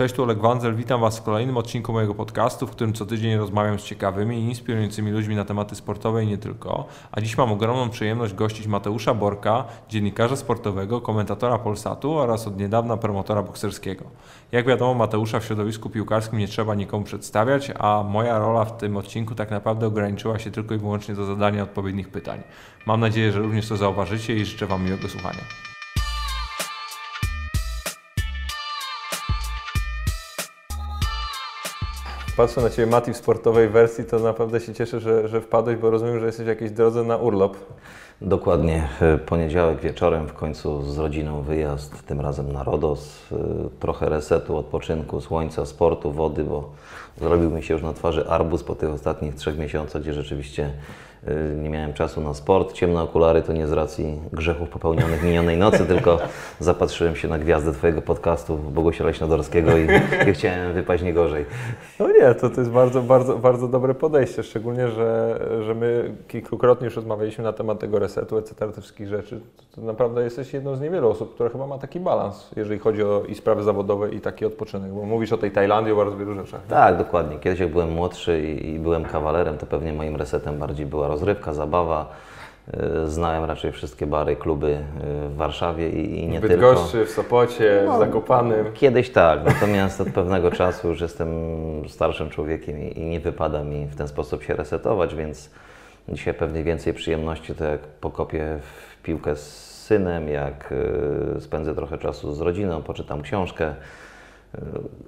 Cześć, tu Oleg Wanzel, witam Was w kolejnym odcinku mojego podcastu, w którym co tydzień rozmawiam z ciekawymi i inspirującymi ludźmi na tematy sportowe i nie tylko. A dziś mam ogromną przyjemność gościć Mateusza Borka, dziennikarza sportowego, komentatora Polsatu oraz od niedawna promotora bokserskiego. Jak wiadomo, Mateusza w środowisku piłkarskim nie trzeba nikomu przedstawiać, a moja rola w tym odcinku tak naprawdę ograniczyła się tylko i wyłącznie do zadania odpowiednich pytań. Mam nadzieję, że również to zauważycie i życzę Wam miłego słuchania. Patrzę na Ciebie, Mati, w sportowej wersji, to naprawdę się cieszę, że, że wpadłeś, bo rozumiem, że jesteś w jakiejś drodze na urlop. Dokładnie. E, Poniedziałek wieczorem w końcu z rodziną wyjazd, tym razem na Rodos. E, Trochę resetu, odpoczynku, słońca, sportu, wody, bo zrobił mi się już na twarzy arbuz po tych ostatnich trzech miesiącach, gdzie rzeczywiście nie miałem czasu na sport. Ciemne okulary to nie z racji grzechów popełnionych minionej nocy, tylko zapatrzyłem się na gwiazdę Twojego podcastu Bogusia Leśnodorskiego i, i chciałem wypaść nie gorzej. No nie, to, to jest bardzo, bardzo, bardzo dobre podejście, szczególnie, że, że my kilkukrotnie już rozmawialiśmy na temat tego resetu, etc., tych wszystkich rzeczy. To, to naprawdę jesteś jedną z niewielu osób, która chyba ma taki balans, jeżeli chodzi o i sprawy zawodowe i taki odpoczynek, bo mówisz o tej Tajlandii, o bardzo wielu rzeczach. Tak, dokładnie. Kiedyś jak byłem młodszy i, i byłem kawalerem, to pewnie moim resetem bardziej była rozrywka, zabawa. E, Znałem raczej wszystkie bary, kluby e, w Warszawie i, i nie W tylko. Bydgoszczy, w Sopocie, w Zakopanym. Kiedyś tak, natomiast od pewnego czasu już jestem starszym człowiekiem i, i nie wypada mi w ten sposób się resetować, więc dzisiaj pewnie więcej przyjemności to jak pokopię w piłkę z synem, jak y, spędzę trochę czasu z rodziną, poczytam książkę.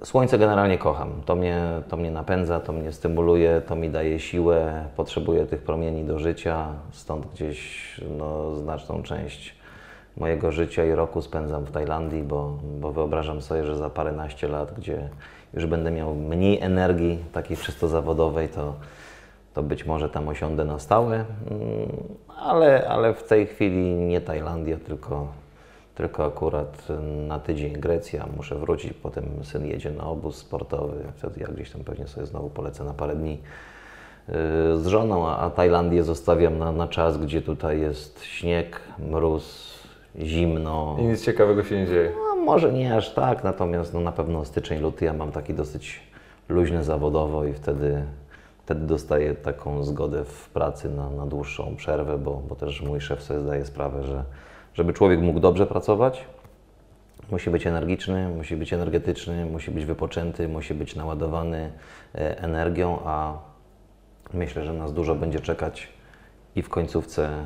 Y, Słońce generalnie kocham. To mnie, to mnie napędza, to mnie stymuluje, to mi daje siłę. Potrzebuję tych promieni do życia, stąd gdzieś no, znaczną część mojego życia i roku spędzam w Tajlandii, bo, bo wyobrażam sobie, że za paręnaście lat, gdzie już będę miał mniej energii takiej czysto zawodowej, to, to być może tam osiądę na stałe, Mm, ale, ale w tej chwili nie Tajlandia, tylko, tylko akurat na tydzień Grecja. Muszę wrócić, potem syn jedzie na obóz sportowy, wtedy ja gdzieś tam pewnie sobie znowu polecę na parę dni yy, z żoną, a a Tajlandię zostawiam na, na czas, gdzie tutaj jest śnieg, mróz, zimno. I nic ciekawego się nie dzieje. No, może nie aż tak, natomiast no, na pewno styczeń, luty ja mam taki dosyć luźny zawodowo i wtedy, wtedy dostaję taką zgodę w pracy na, na dłuższą przerwę, bo, bo też mój szef sobie zdaje sprawę, że żeby człowiek mógł dobrze pracować, musi być energiczny, musi być energetyczny, musi być wypoczęty, musi być naładowany e, energią, a myślę, że nas dużo będzie czekać i w końcówce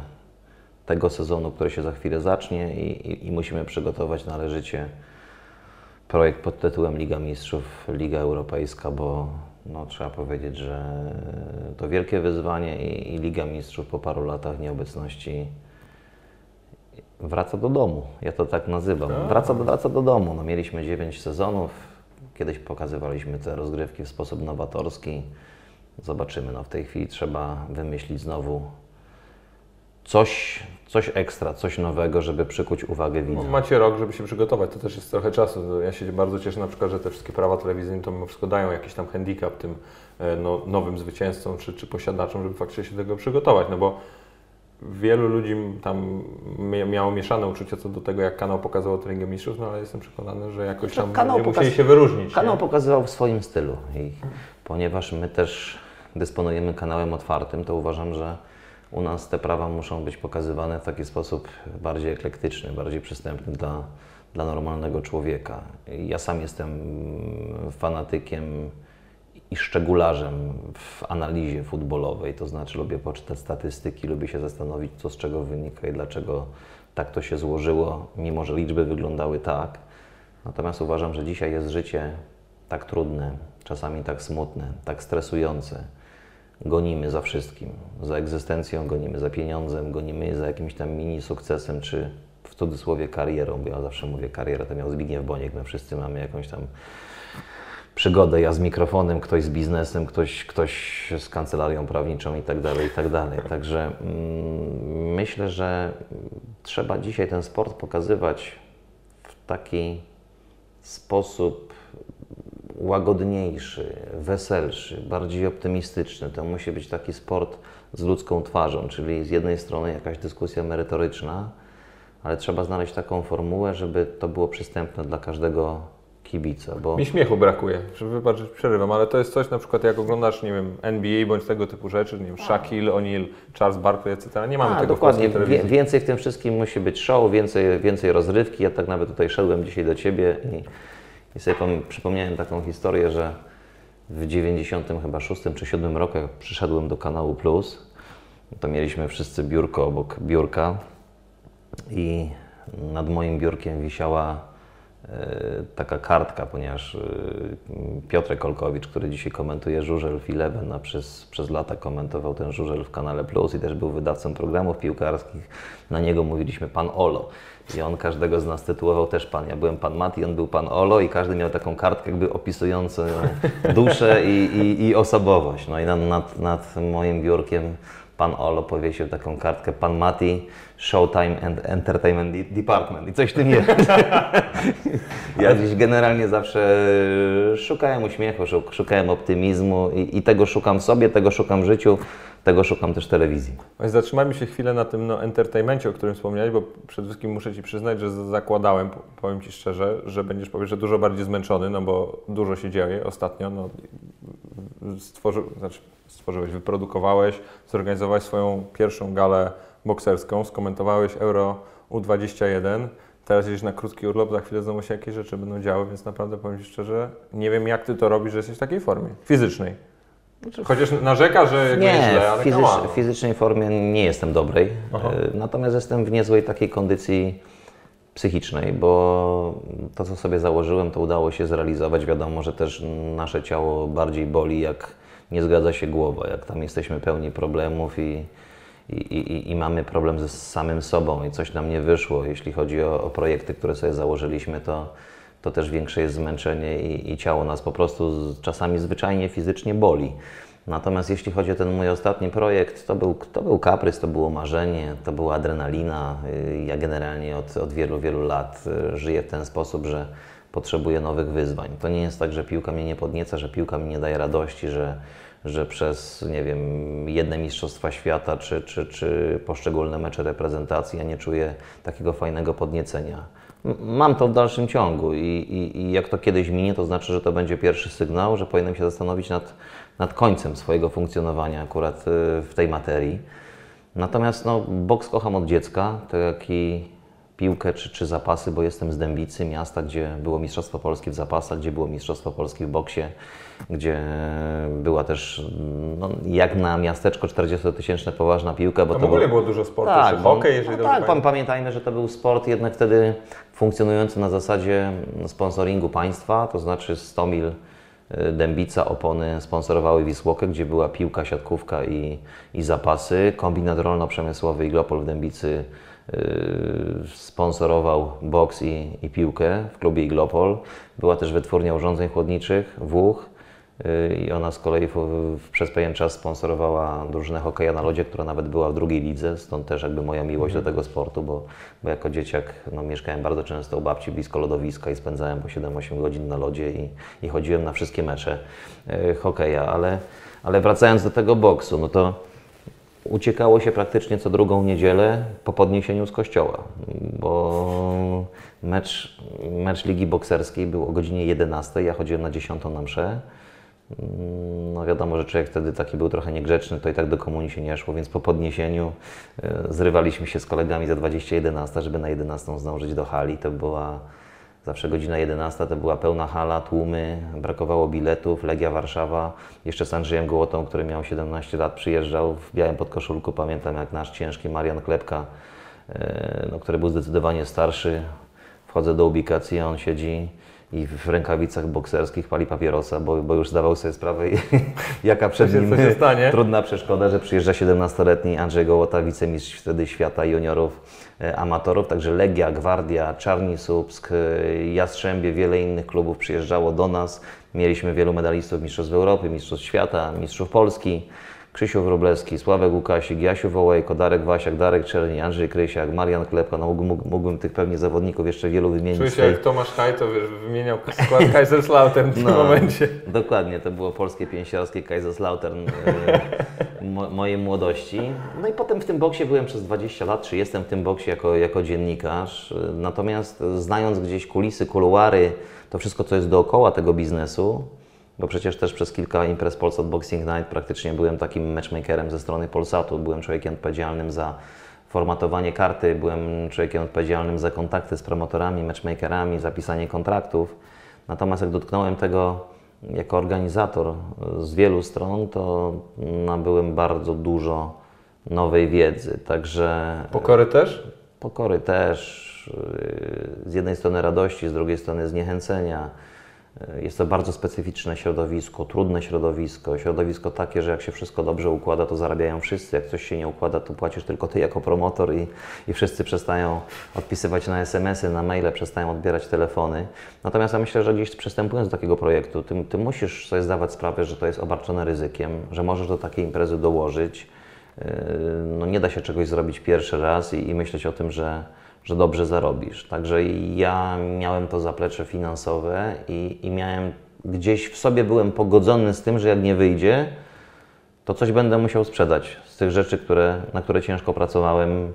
tego sezonu, który się za chwilę zacznie i, i, i musimy przygotować należycie projekt pod tytułem Liga Mistrzów, Liga Europejska, bo no, trzeba powiedzieć, że to wielkie wyzwanie i, i Liga Mistrzów po paru latach nieobecności wraca do domu. Ja to tak nazywam. Wraca do, wraca do domu. No, mieliśmy 9 sezonów. Kiedyś pokazywaliśmy te rozgrywki w sposób nowatorski. Zobaczymy. No, w tej chwili trzeba wymyślić znowu coś, coś ekstra, coś nowego, żeby przykuć uwagę widza. Macie rok, żeby się przygotować, to też jest trochę czasu. Ja się bardzo cieszę na przykład, że te wszystkie prawa telewizyjne to mimo wszystko dają jakiś tam handicap tym e, no, nowym zwycięzcom czy, czy posiadaczom, żeby faktycznie się do tego przygotować, no bo wielu ludzi tam mia- miało mieszane uczucia co do tego, jak kanał pokazywał Ligę Mistrzów, no ale jestem przekonany, że jakoś Znaczy, tam kanał musieli się wyróżnić. Kanał nie? pokazywał w swoim stylu i ponieważ my też dysponujemy kanałem otwartym, to uważam, że u nas te prawa muszą być pokazywane w taki sposób bardziej eklektyczny, bardziej przystępny dla, dla normalnego człowieka. Ja sam jestem fanatykiem i szczegularzem w analizie futbolowej, to znaczy lubię poczytać statystyki, lubię się zastanowić, co z czego wynika i dlaczego tak to się złożyło, mimo że liczby wyglądały tak. Natomiast uważam, że dzisiaj jest życie tak trudne, czasami tak smutne, tak stresujące. Gonimy za wszystkim, za egzystencją, gonimy za pieniądzem, gonimy za jakimś tam mini sukcesem, czy w cudzysłowie karierą, bo ja zawsze mówię karierę, to miał Zbigniew Boniek, my wszyscy mamy jakąś tam przygodę, ja z mikrofonem, ktoś z biznesem, ktoś, ktoś z kancelarią prawniczą i tak dalej, i tak dalej. Także mm, myślę, że trzeba dzisiaj ten sport pokazywać w taki sposób łagodniejszy, weselszy, bardziej optymistyczny. To musi być taki sport z ludzką twarzą, czyli z jednej strony jakaś dyskusja merytoryczna, ale trzeba znaleźć taką formułę, żeby to było przystępne dla każdego kibica, bo Mi śmiechu brakuje, żeby wybaczyć, przerywam, ale to jest coś na przykład jak oglądasz, nie wiem, NBA bądź tego typu rzeczy, nie wiem, Shaquille O'Neal, Charles Barkley, etc. Nie mamy A, tego dokładnie. w polskiej telewizji. Wie, więcej w tym wszystkim musi być show, więcej, więcej rozrywki. Ja tak nawet tutaj szedłem dzisiaj do Ciebie i, i sobie pom- przypomniałem taką historię, że w 90 chyba 6 czy 7 roku, jak przyszedłem do kanału Plus, to mieliśmy wszyscy biurko obok biurka i nad moim biurkiem wisiała taka kartka, ponieważ e, Piotrek Kolkowicz, który dzisiaj komentuje Żużel w Eleven, a przez, przez lata komentował ten Żużel w kanale Plus i też był wydawcą programów piłkarskich, na niego mówiliśmy Pan Olo. I on każdego z nas tytułował też Pan. Ja byłem Pan Mati, on był Pan Olo i każdy miał taką kartkę jakby opisującą duszę i, i, i osobowość. No i nad, nad, nad moim biurkiem Pan Olo powiesił taką kartkę Pan Mati, Showtime and Entertainment De- Department i coś w tym jest. ja gdzieś generalnie zawsze szukałem uśmiechu, szuk- szukałem optymizmu i, i tego szukam sobie, tego szukam w życiu, tego szukam też w telewizji. Zatrzymajmy się chwilę na tym no, entertainmencie, o którym wspomniałeś, bo przede wszystkim muszę Ci przyznać, że zakładałem, powiem Ci szczerze, że będziesz powiesz, że dużo bardziej zmęczony, no bo dużo się dzieje ostatnio. No, stworzy, znaczy, stworzyłeś, wyprodukowałeś, zorganizowałeś swoją pierwszą galę bokserską, skomentowałeś Euro U21. Teraz jedziesz na krótki urlop, za chwilę znowu się jakieś rzeczy będą działy, więc naprawdę powiem Ci szczerze, nie wiem jak Ty to robisz, że jesteś w takiej formie fizycznej. Chociaż narzeka, że Nie, źle, ale fizycz, w fizycznej formie nie jestem dobrej, Aha. e, natomiast jestem w niezłej takiej kondycji psychicznej, bo to, co sobie założyłem, to udało się zrealizować. Wiadomo, że też nasze ciało bardziej boli, jak nie zgadza się głowa, jak tam jesteśmy pełni problemów i, i, i, i mamy problem ze samym sobą i coś nam nie wyszło. Jeśli chodzi o, o projekty, które sobie założyliśmy, to, to też większe jest zmęczenie i, i ciało nas po prostu z, czasami zwyczajnie fizycznie boli. Natomiast jeśli chodzi o ten mój ostatni projekt, to był, to był kaprys, to było marzenie, to była adrenalina. Y, Ja generalnie od, od wielu, wielu lat y, żyję w ten sposób, że potrzebuję nowych wyzwań. To nie jest tak, że piłka mnie nie podnieca, że piłka mi nie daje radości, że, że przez, nie wiem, jedne Mistrzostwa Świata czy, czy, czy poszczególne mecze reprezentacji ja nie czuję takiego fajnego podniecenia. Mam to w dalszym ciągu i, i, i jak to kiedyś minie, to znaczy, że to będzie pierwszy sygnał, że powinienem się zastanowić nad, nad końcem swojego funkcjonowania akurat y, w tej materii. Natomiast no, boks kocham od dziecka, tak jak i piłkę czy, czy zapasy, bo jestem z Dębicy, miasta, gdzie było Mistrzostwo Polskie w zapasach, gdzie było Mistrzostwo Polskie w boksie, gdzie była też, no, jak na miasteczko 40-tysięczne poważna piłka, bo to w ogóle był- było dużo sportu, tak, czy hokej, jeżeli no tak, pan, pamiętam. pamiętajmy, że to był sport jednak wtedy funkcjonujący na zasadzie sponsoringu państwa, to znaczy 100 mil y, Dębica, opony sponsorowały Wisłokę, gdzie była piłka, siatkówka i, i zapasy. Kombinat rolno-przemysłowy Iglopol w Dębicy sponsorował boks i, i piłkę w klubie Iglopol. Była też wytwórnia urządzeń chłodniczych, Włuch. Y, I ona z kolei w, w, przez pewien czas sponsorowała drużynę hokeja na lodzie, która nawet była w drugiej lidze, stąd też jakby moja miłość do tego sportu, bo, bo jako dzieciak no, mieszkałem bardzo często u babci blisko lodowiska i spędzałem po 7-8 godzin na lodzie i, i chodziłem na wszystkie mecze y, hokeja, ale, ale wracając do tego boksu, no to uciekało się praktycznie co drugą niedzielę po podniesieniu z kościoła, bo mecz, mecz ligi bokserskiej był o godzinie 11, ja chodziłem na 10 na mszę. No wiadomo, że człowiek wtedy taki był trochę niegrzeczny, to i tak do komunii się nie szło, więc po podniesieniu e, zrywaliśmy się z kolegami za 20.11, żeby na 11 zdążyć do hali. To była zawsze godzina 11, to była pełna hala, tłumy, brakowało biletów, Legia Warszawa. Jeszcze z Andrzejem Gołotą, który miał 17 lat, przyjeżdżał w białym podkoszulku. Pamiętam jak nasz ciężki Marian Klepka, e, no, który był zdecydowanie starszy, wchodzę do ubikacji, a on siedzi i w rękawicach bokserskich pali papierosa, bo, bo już zdawał sobie sprawę, jaka przed nim trudna przeszkoda, że przyjeżdża 17-letni Andrzej Gołota, wicemistrz wtedy świata juniorów, amatorów, także Legia, Gwardia, Czarni Słupsk, e, Jastrzębie, wiele innych klubów przyjeżdżało do nas. Mieliśmy wielu medalistów Mistrzostw Europy, Mistrzostw Świata, Mistrzów Polski. Krzysiu Wróblewski, Sławek Łukasik, Jasiu Wołejko, Darek Wasiak, Darek Czerni, Andrzej Krysiak, Marian Klepka. No, mógł- mógł- mógłbym tych pewnie zawodników jeszcze wielu wymienić. Czuję się tej- jak Tomasz Haj, to wiesz, wymieniał skład Kaiserslautern w tym No. momencie. Dokładnie, to było polskie pięściarskie Kaiserslautern. e, mo, mojej młodości. No i potem w tym boksie byłem przez 20 lat, czy jestem w tym boksie jako, jako dziennikarz. Natomiast znając gdzieś kulisy, kuluary, to wszystko, co jest dookoła tego biznesu, bo przecież też przez kilka imprez Polsat Boxing Night praktycznie byłem takim matchmakerem ze strony Polsatu, byłem człowiekiem odpowiedzialnym za formatowanie karty, byłem człowiekiem odpowiedzialnym za kontakty z promotorami, matchmakerami, zapisanie kontraktów. Natomiast jak dotknąłem tego jako organizator z wielu stron, to nabyłem bardzo dużo nowej wiedzy. Także Pokory też? pokory też, yy, z jednej strony radości, z drugiej strony zniechęcenia. Yy, Jest to bardzo specyficzne środowisko, trudne środowisko, środowisko takie, że jak się wszystko dobrze układa, to zarabiają wszyscy, jak coś się nie układa, to płacisz tylko ty jako promotor i, i wszyscy przestają odpisywać na SMS-y, na maile, przestają odbierać telefony. Natomiast ja myślę, że gdzieś przystępując do takiego projektu, ty, ty musisz sobie zdawać sprawę, że to jest obarczone ryzykiem, że możesz do takiej imprezy dołożyć, no nie da się czegoś zrobić pierwszy raz i, i myśleć o tym, że, że dobrze zarobisz. Także ja miałem to zaplecze finansowe i, i miałem gdzieś w sobie byłem pogodzony z tym, że jak nie wyjdzie, to coś będę musiał sprzedać z tych rzeczy, które, na które ciężko pracowałem y,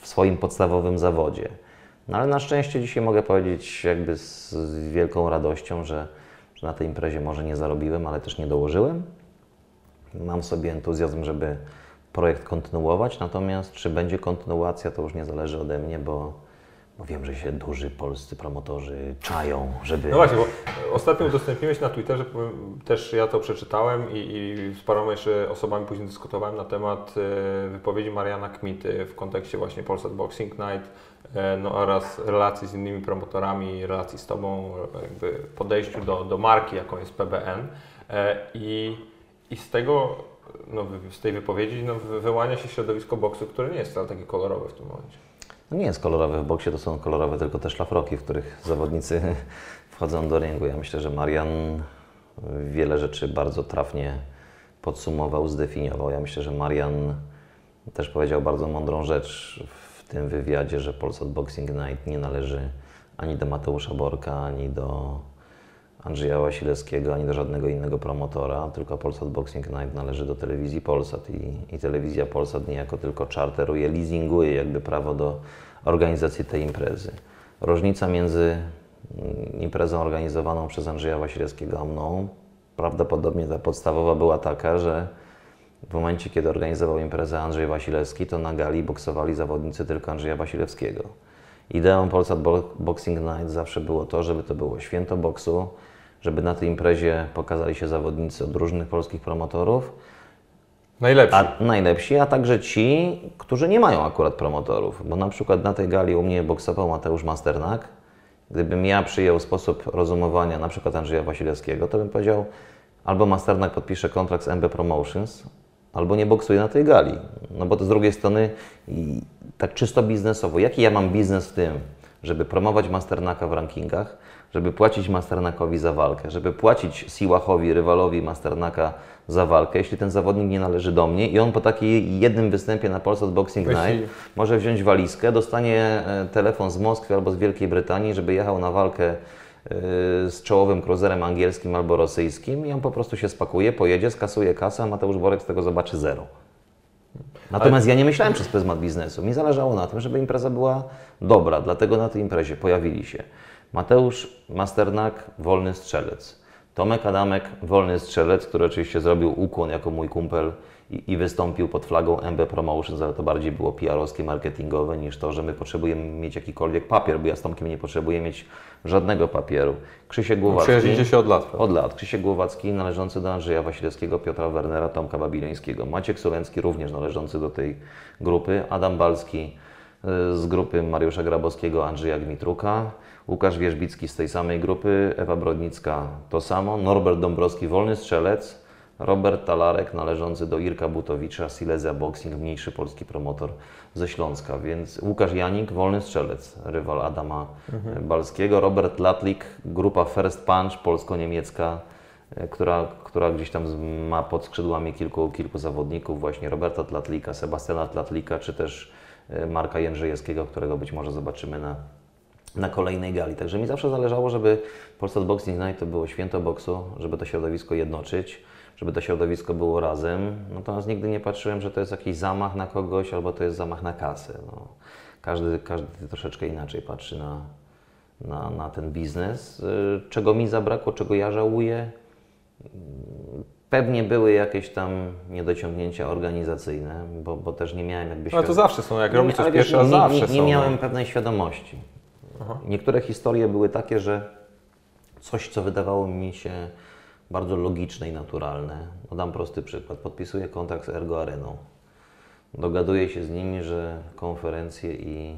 w swoim podstawowym zawodzie. No ale na szczęście dzisiaj mogę powiedzieć jakby z, z wielką radością, że, że na tej imprezie może nie zarobiłem, ale też nie dołożyłem. Mam w sobie entuzjazm, żeby projekt kontynuować, natomiast czy będzie kontynuacja, to już nie zależy ode mnie, bo, bo wiem, że się duży polscy promotorzy czają, żeby... No właśnie, bo ostatnio udostępniłeś na Twitterze, też ja to przeczytałem i, i z paroma jeszcze osobami później dyskutowałem na temat e, wypowiedzi Mariana Kmity w kontekście właśnie Polsat Boxing Night e, no oraz relacji z innymi promotorami, relacji z Tobą, jakby podejściu do, do marki, jaką jest PBN E, i, i z tego, no, z tej wypowiedzi no, wy- wyłania się środowisko boksu, które nie jest wcale takie kolorowe w tym momencie. No nie jest kolorowe w boksie, to są kolorowe tylko te szlafroki, w których zawodnicy wchodzą do ringu. Ja myślę, że Marian wiele rzeczy bardzo trafnie podsumował, zdefiniował. Ja myślę, że Marian też powiedział bardzo mądrą rzecz w tym wywiadzie, że Polsat Boxing Night nie należy ani do Mateusza Borka, ani do Andrzeja Wasilewskiego, ani do żadnego innego promotora, tylko Polsat Boxing Night należy do telewizji Polsat i, i telewizja Polsat niejako tylko czarteruje, leasinguje jakby prawo do organizacji tej imprezy. Różnica między mm, imprezą organizowaną przez Andrzeja Wasilewskiego a mną, prawdopodobnie ta podstawowa była taka, że w momencie, kiedy organizował imprezę Andrzej Wasilewski, to na gali boksowali zawodnicy tylko Andrzeja Wasilewskiego. Ideą Polsat Bo- Boxing Night zawsze było to, żeby to było święto boksu, żeby na tej imprezie pokazali się zawodnicy od różnych polskich promotorów, Najlepszy. a najlepsi, a także ci, którzy nie mają akurat promotorów. Bo na przykład na tej gali u mnie boksował Mateusz Masternak. Gdybym ja przyjął sposób rozumowania na przykład Andrzeja Wasilewskiego, to bym powiedział, albo Masternak podpisze kontrakt z MB Promotions, albo nie boksuje na tej gali. No bo to z drugiej strony tak czysto biznesowo, jaki ja mam biznes w tym, żeby promować Masternaka w rankingach, żeby płacić Masternakowi za walkę, żeby płacić Siłachowi, rywalowi Masternaka za walkę, jeśli ten zawodnik nie należy do mnie i on po takim jednym występie na Polsat Boxing Night może wziąć walizkę, dostanie e, telefon z Moskwy albo z Wielkiej Brytanii, żeby jechał na walkę e, z czołowym cruzerem angielskim albo rosyjskim i on po prostu się spakuje, pojedzie, skasuje kasę, a Mateusz Borek z tego zobaczy zero. Natomiast ja nie myślałem przez pryzmat biznesu. Mi zależało na tym, żeby impreza była dobra, dlatego na tej imprezie pojawili się Mateusz Masternak, wolny strzelec. Tomek Adamek, wolny strzelec, który oczywiście zrobił ukłon jako mój kumpel i, i wystąpił pod flagą MB Promotions, ale to bardziej było PR-owskie, marketingowe niż to, że my potrzebujemy mieć jakikolwiek papier, bo ja z Tomkiem nie potrzebuję mieć żadnego papieru. Krzysiek Głowacki. Przyjaźnicie się od lat. prawda? Od lat. Krzysiek Głowacki należący do Andrzeja Wasilewskiego, Piotra Wernera, Tomka Babileńskiego. Maciek Solencki również należący do tej grupy. Adam Balski z grupy Mariusza Grabowskiego, Andrzeja Gmitruka. Łukasz Wierzbicki z tej samej grupy. Ewa Brodnicka to samo. Norbert Dąbrowski, wolny strzelec. Robert Talarek należący do Irka Butowicza, Silesia Boxing, mniejszy polski promotor ze Śląska. Więc Łukasz Janik, wolny strzelec, rywal Adama Balskiego. Robert Latlik, grupa First Punch, polsko-niemiecka, e, która, która gdzieś tam ma pod skrzydłami kilku, kilku zawodników, właśnie Roberta Tlatlika, Sebastiana Tlatlika, czy też Marka Jędrzejewskiego, którego być może zobaczymy na, na kolejnej gali. Także mi zawsze zależało, żeby Polsat Boxing Night to było święto boksu, żeby to środowisko jednoczyć, żeby to środowisko było razem. Natomiast nigdy nie patrzyłem, że to jest jakiś zamach na kogoś albo to jest zamach na kasę. No, każdy, każdy troszeczkę inaczej patrzy na, na, na ten biznes. Y, Czego mi zabrakło, czego ja żałuję? Pewnie były jakieś tam niedociągnięcia organizacyjne, bo, bo też nie miałem jakby No to zawsze są, jak nie, robisz coś ale pierwszy raz, nie, zawsze nie, nie no. miałem pewnej świadomości. Niektóre historie były takie, że coś, co wydawało mi się bardzo logiczne i naturalne. No dam prosty przykład. Podpisuję kontrakt z Ergo Areną. Dogaduję się z nimi, że konferencje i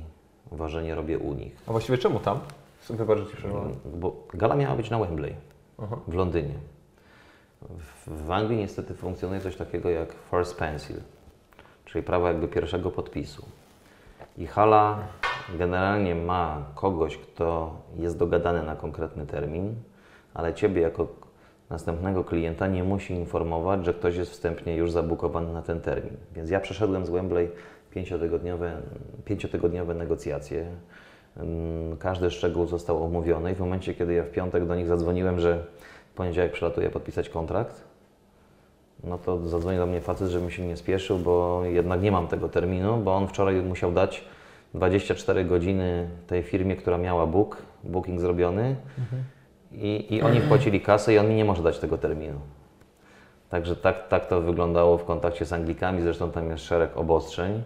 ważenie robię u nich. A właściwie czemu tam? Wybacz, że. Bo gala miała być na Wembley Aha. w Londynie. W, Anglii niestety funkcjonuje coś takiego jak first pencil, czyli prawo jakby pierwszego podpisu. I hala generalnie ma kogoś, kto jest dogadany na konkretny termin, ale Ciebie jako następnego klienta nie musi informować, że ktoś jest wstępnie już zabukowany na ten termin. Więc ja przeszedłem z Wembley pięciotygodniowe, pięciotygodniowe negocjacje. Ym, Każdy szczegół został omówiony i w momencie, kiedy ja w piątek do nich zadzwoniłem, że w poniedziałek przylatuję podpisać kontrakt, no to zadzwonił do mnie facet, żebym się nie spieszył, bo jednak nie mam tego terminu, bo on wczoraj musiał dać 24 godziny tej firmie, która miała book, booking zrobiony i, i oni wpłacili kasę i on mi nie może dać tego terminu. Także tak, tak to wyglądało w kontakcie z Anglikami, zresztą tam jest szereg obostrzeń.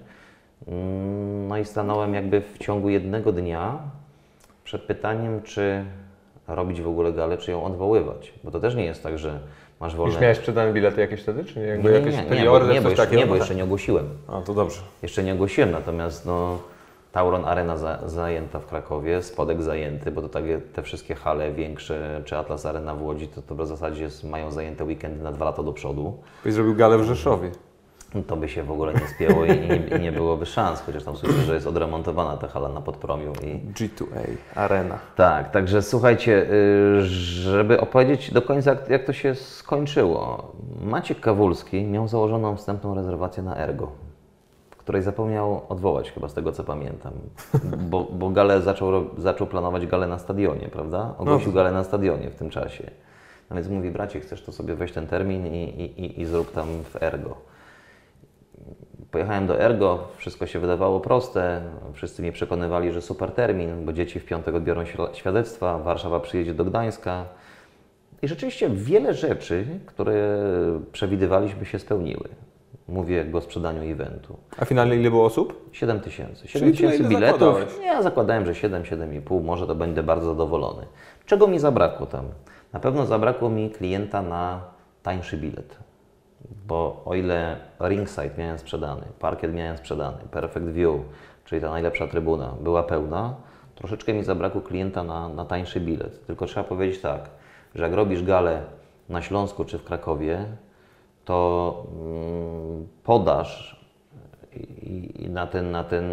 Mm, No i stanąłem jakby w ciągu jednego dnia przed pytaniem, czy robić w ogóle galę, czy ją odwoływać. Bo to też nie jest tak, że masz wolne... Już miałeś sprzedane bilety jakieś wtedy, czy nie? Jakby nie, jakieś nie, nie, preorder, bo, nie, bo jeszcze, nie, bo jeszcze nie ogłosiłem. A, to dobrze. Jeszcze nie ogłosiłem, natomiast no, Tauron Arena za, zajęta w Krakowie, Spodek zajęty, bo to takie, te wszystkie hale większe, czy Atlas Arena w Łodzi, to, to w zasadzie mają zajęte weekendy na dwa lata do przodu. Byś zrobił galę w Rzeszowie. No To by się w ogóle nie spięło i, i, nie, byłoby szans, chociaż tam słyszę, że jest odremontowana ta hala na Podpromiu. I... G2A, Arena. Tak, także słuchajcie, y, żeby opowiedzieć do końca, jak, jak to się skończyło. Maciek Kawulski miał założoną wstępną rezerwację na Ergo, której zapomniał odwołać, chyba z tego co pamiętam. Bo, bo galę zaczął, zaczął planować galę na stadionie, prawda? Ogłosił galę na stadionie w tym czasie. No więc mówi, bracie, chcesz to sobie weź ten termin i, i, i, i zrób tam w Ergo. Pojechałem do Ergo, wszystko się wydawało proste. Wszyscy mnie przekonywali, że super termin, bo dzieci w piątek odbiorą świ- świadectwa, Warszawa przyjedzie do Gdańska. I rzeczywiście wiele rzeczy, które przewidywaliśmy, się spełniły. Mówię jakby o sprzedaniu eventu. A finalnie ile było osób? 7 tysięcy. Czyli 7 tyle, tysięcy ile biletów. zakładałeś. Ja zakładałem, że 7, 7,5, może to będę bardzo zadowolony. Czego mi zabrakło tam? Na pewno zabrakło mi klienta na tańszy bilet. Bo o ile ringside miałem sprzedany, parkiet miałem sprzedany, perfect view, czyli ta najlepsza trybuna, była pełna, troszeczkę mi zabrakło klienta na, na tańszy bilet. Tylko trzeba powiedzieć tak, że jak robisz galę na Śląsku czy w Krakowie, to mm, podaż na, ten, na ten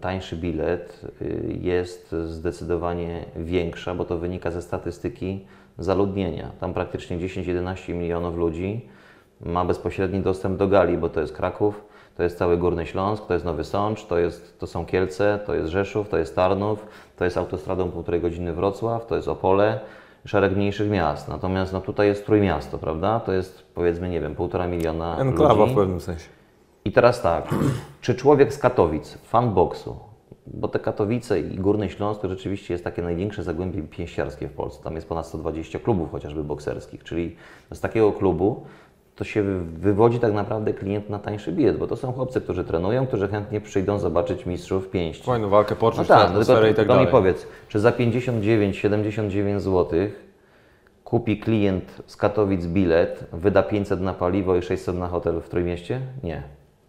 tańszy bilet y, jest zdecydowanie większa, bo to wynika ze statystyki zaludnienia. Tam praktycznie 10-11 milionów ludzi ma bezpośredni dostęp do gali, bo to jest Kraków, to jest cały Górny Śląsk, to jest Nowy Sącz, to, jest, to są Kielce, to jest Rzeszów, to jest Tarnów, to jest autostradą półtorej godziny Wrocław, to jest Opole, szereg mniejszych miast. Natomiast no, tutaj jest Trójmiasto, prawda? To jest powiedzmy, nie wiem, półtora miliona Enklawa ludzi. w pewnym sensie. I teraz tak, czy człowiek z Katowic, fan boksu, bo te Katowice i Górny Śląsk to rzeczywiście jest takie największe zagłębie pięściarskie w Polsce. Tam jest ponad 120 klubów chociażby bokserskich, czyli z takiego klubu to się wy- wywodzi tak naprawdę klient na tańszy bilet, bo to są chłopcy, którzy trenują, którzy chętnie przyjdą zobaczyć mistrzów pięści. Fajną walkę No poczuć, tak, no tylko atmosferę i tak to mi dalej. powiedz, czy za 59-79 zł kupi klient z Katowic bilet, wyda 500 na paliwo i 600 na hotel w Trójmieście? Nie.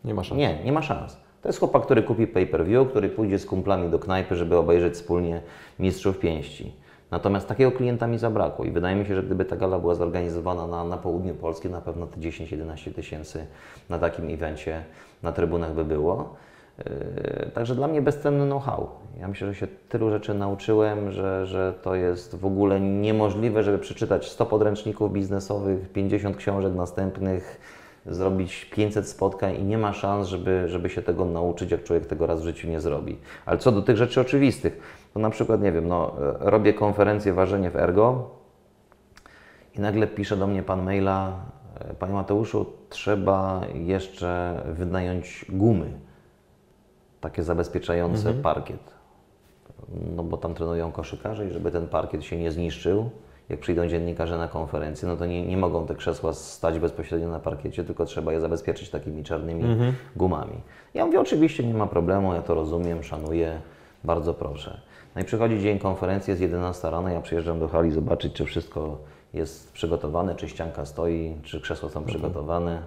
Nie ma szans. Nie, nie ma szans. To jest chłopak, który kupi pay-per-view, który pójdzie z kumplami do knajpy, żeby obejrzeć wspólnie Mistrzów Pięści. Natomiast takiego klienta mi zabrakło i wydaje mi się, że gdyby ta gala była zorganizowana na, na południu Polski, na pewno te 10-11 tysięcy na takim evencie na trybunach by było. Yy, Także dla mnie bezcenny know-how. Ja myślę, że się tylu rzeczy nauczyłem, że, że to jest w ogóle niemożliwe, żeby przeczytać 100 podręczników biznesowych, 50 książek następnych, zrobić 500 spotkań i nie ma szans, żeby, żeby się tego nauczyć, jak człowiek tego raz w życiu nie zrobi. Ale co do tych rzeczy oczywistych, to na przykład, nie wiem, no, e, robię konferencję ważenie w Ergo i nagle pisze do mnie pan maila, E, Panie Mateuszu, trzeba jeszcze wynająć gumy, takie zabezpieczające parkiet. No bo tam trenują koszykarze i żeby ten parkiet się nie zniszczył, jak przyjdą dziennikarze na konferencję, no to nie, nie mogą te krzesła stać bezpośrednio na parkiecie, tylko trzeba je zabezpieczyć takimi czarnymi gumami. Ja mówię, oczywiście nie ma problemu, ja to rozumiem, szanuję, bardzo proszę. No i przychodzi dzień konferencji, jest 11 rano, ja przyjeżdżam do hali zobaczyć, czy wszystko jest przygotowane, czy ścianka stoi, czy krzesła są przygotowane.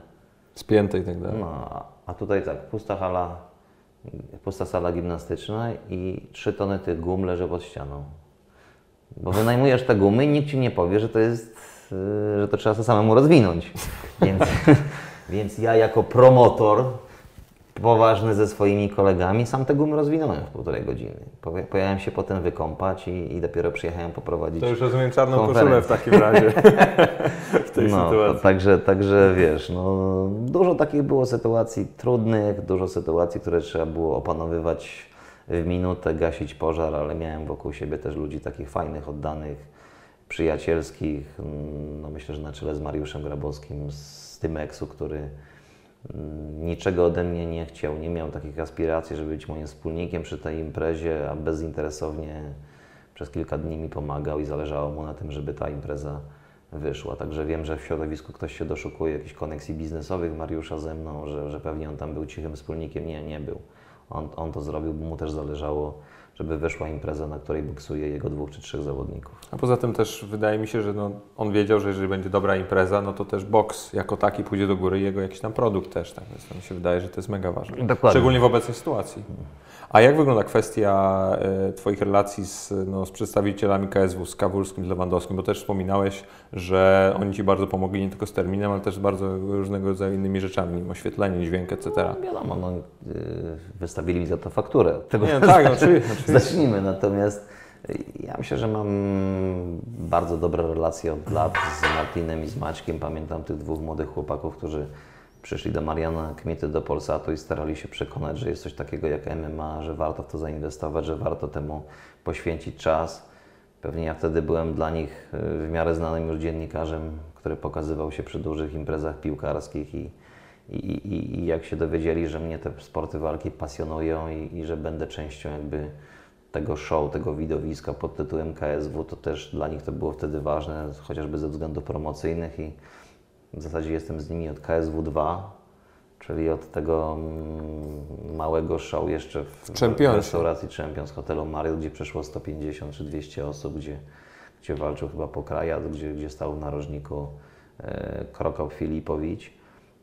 Spięte i tak dalej. No, a- tutaj tak, pusta hala, pusta sala gimnastyczna i trzy tony tych gum leży pod ścianą. Bo wynajmujesz te gumy i nikt ci nie powie, że to jest, yy, że to trzeba sobie samemu rozwinąć. Więc, więc ja jako promotor, poważny ze swoimi kolegami, sam te gumy rozwinąłem w półtorej godziny. Pojechałem się potem wykąpać i, i dopiero przyjechałem poprowadzić To już rozumiem czarną koszulę w takim razie w tej no, sytuacji. Także, także wiesz, no, dużo takich było sytuacji trudnych, dużo sytuacji, które trzeba było opanowywać w minutę, gasić pożar, ale miałem wokół siebie też ludzi takich fajnych, oddanych, przyjacielskich. No, myślę, że na czele z Mariuszem Grabowskim z Tymeksu, który mm, niczego ode mnie nie chciał, nie miał takich aspiracji, żeby być moim wspólnikiem przy tej imprezie, a bezinteresownie przez kilka dni mi pomagał i zależało mu na tym, żeby ta impreza wyszła. Także wiem, że w środowisku ktoś się doszukuje jakichś koneksji biznesowych Mariusza ze mną, że, że pewnie on tam był cichym wspólnikiem. Nie, nie był. On, on to zrobił, bo mu też zależało, żeby wyszła impreza, na której boksuje jego dwóch czy trzech zawodników. A poza tym też wydaje mi się, że no, on wiedział, że jeżeli będzie dobra impreza, no to też boks jako taki pójdzie do góry i jego jakiś tam produkt też, tak? Więc mi się wydaje, że to jest mega ważne. Dokładnie. Szczególnie w obecnej sytuacji. A jak wygląda kwestia e, Twoich relacji z, no, z przedstawicielami KSW, z Kawulskim, z Lewandowskim? Bo też wspominałeś, że oni Ci bardzo pomogli nie tylko z terminem, ale też z bardzo różnego rodzaju innymi rzeczami, oświetleniem, dźwięk, etc. No, wiadomo, no, yy, wystawili mi za to fakturę. Tego Nie, no tak, oczywiście. Zacznijmy. Natomiast y, ja myślę, że mam bardzo dobre relacje od lat z Martinem i z Maćkiem. Pamiętam tych dwóch młodych chłopaków, którzy przyszli do Mariana Kmiety do Polsatu i starali się przekonać, że jest coś takiego jak MMA, że warto w to zainwestować, że warto temu poświęcić czas. Pewnie ja wtedy byłem dla nich y, w miarę znanym już dziennikarzem, który pokazywał się przy dużych imprezach piłkarskich i, i, i, i jak się dowiedzieli, że mnie te sporty walki pasjonują i, i że będę częścią jakby tego show, tego widowiska pod tytułem KSW, to też dla nich to było wtedy ważne, chociażby ze względów promocyjnych i w zasadzie jestem z nimi od KSW 2, czyli od tego mm, małego show jeszcze w, w restauracji Champions hotelu Marriott, gdzie przeszło 150 czy 200 osób, gdzie, gdzie walczył chyba Pokrajat, gdzie, gdzie stał w narożniku e, Krokop Filipowicz.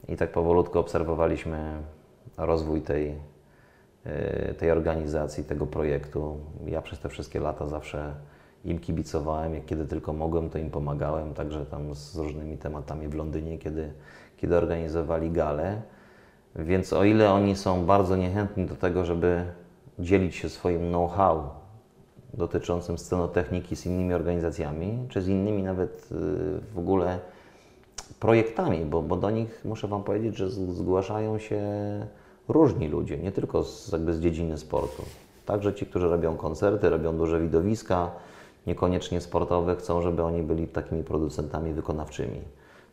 I tak powolutku obserwowaliśmy rozwój tej, e, tej organizacji, tego projektu. Ja przez te wszystkie lata zawsze im kibicowałem, jak kiedy tylko mogłem, to im pomagałem, także tam z różnymi tematami w Londynie, kiedy, kiedy organizowali gale. Więc o ile oni są bardzo niechętni do tego, żeby dzielić się swoim know-how dotyczącym scenotechniki z innymi organizacjami, czy z innymi nawet y, w ogóle projektami, bo, bo do nich muszę Wam powiedzieć, że zgłaszają się różni ludzie, nie tylko z, jakby z dziedziny sportu. Także ci, którzy robią koncerty, robią duże widowiska, niekoniecznie sportowe, chcą, żeby oni byli takimi producentami wykonawczymi.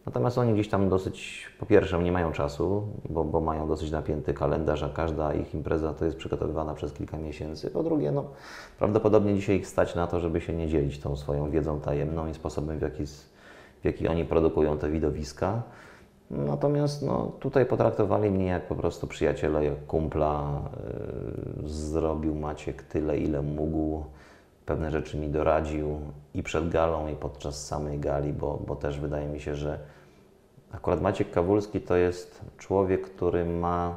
Natomiast oni gdzieś tam dosyć, po pierwsze, nie mają czasu, bo, bo mają dosyć napięty kalendarz, a każda ich impreza to jest przygotowywana przez kilka miesięcy. Po drugie, no, prawdopodobnie dzisiaj ich stać na to, żeby się nie dzielić tą swoją wiedzą tajemną i sposobem, w jaki, w jaki oni produkują te widowiska. Natomiast no, tutaj potraktowali mnie jak po prostu przyjaciela, jak kumpla. Yy, zrobił Maciek tyle, ile mógł. Pewne rzeczy mi doradził i przed galą, i podczas samej gali, bo, bo też wydaje mi się, że akurat Maciek Kawulski to jest człowiek, który ma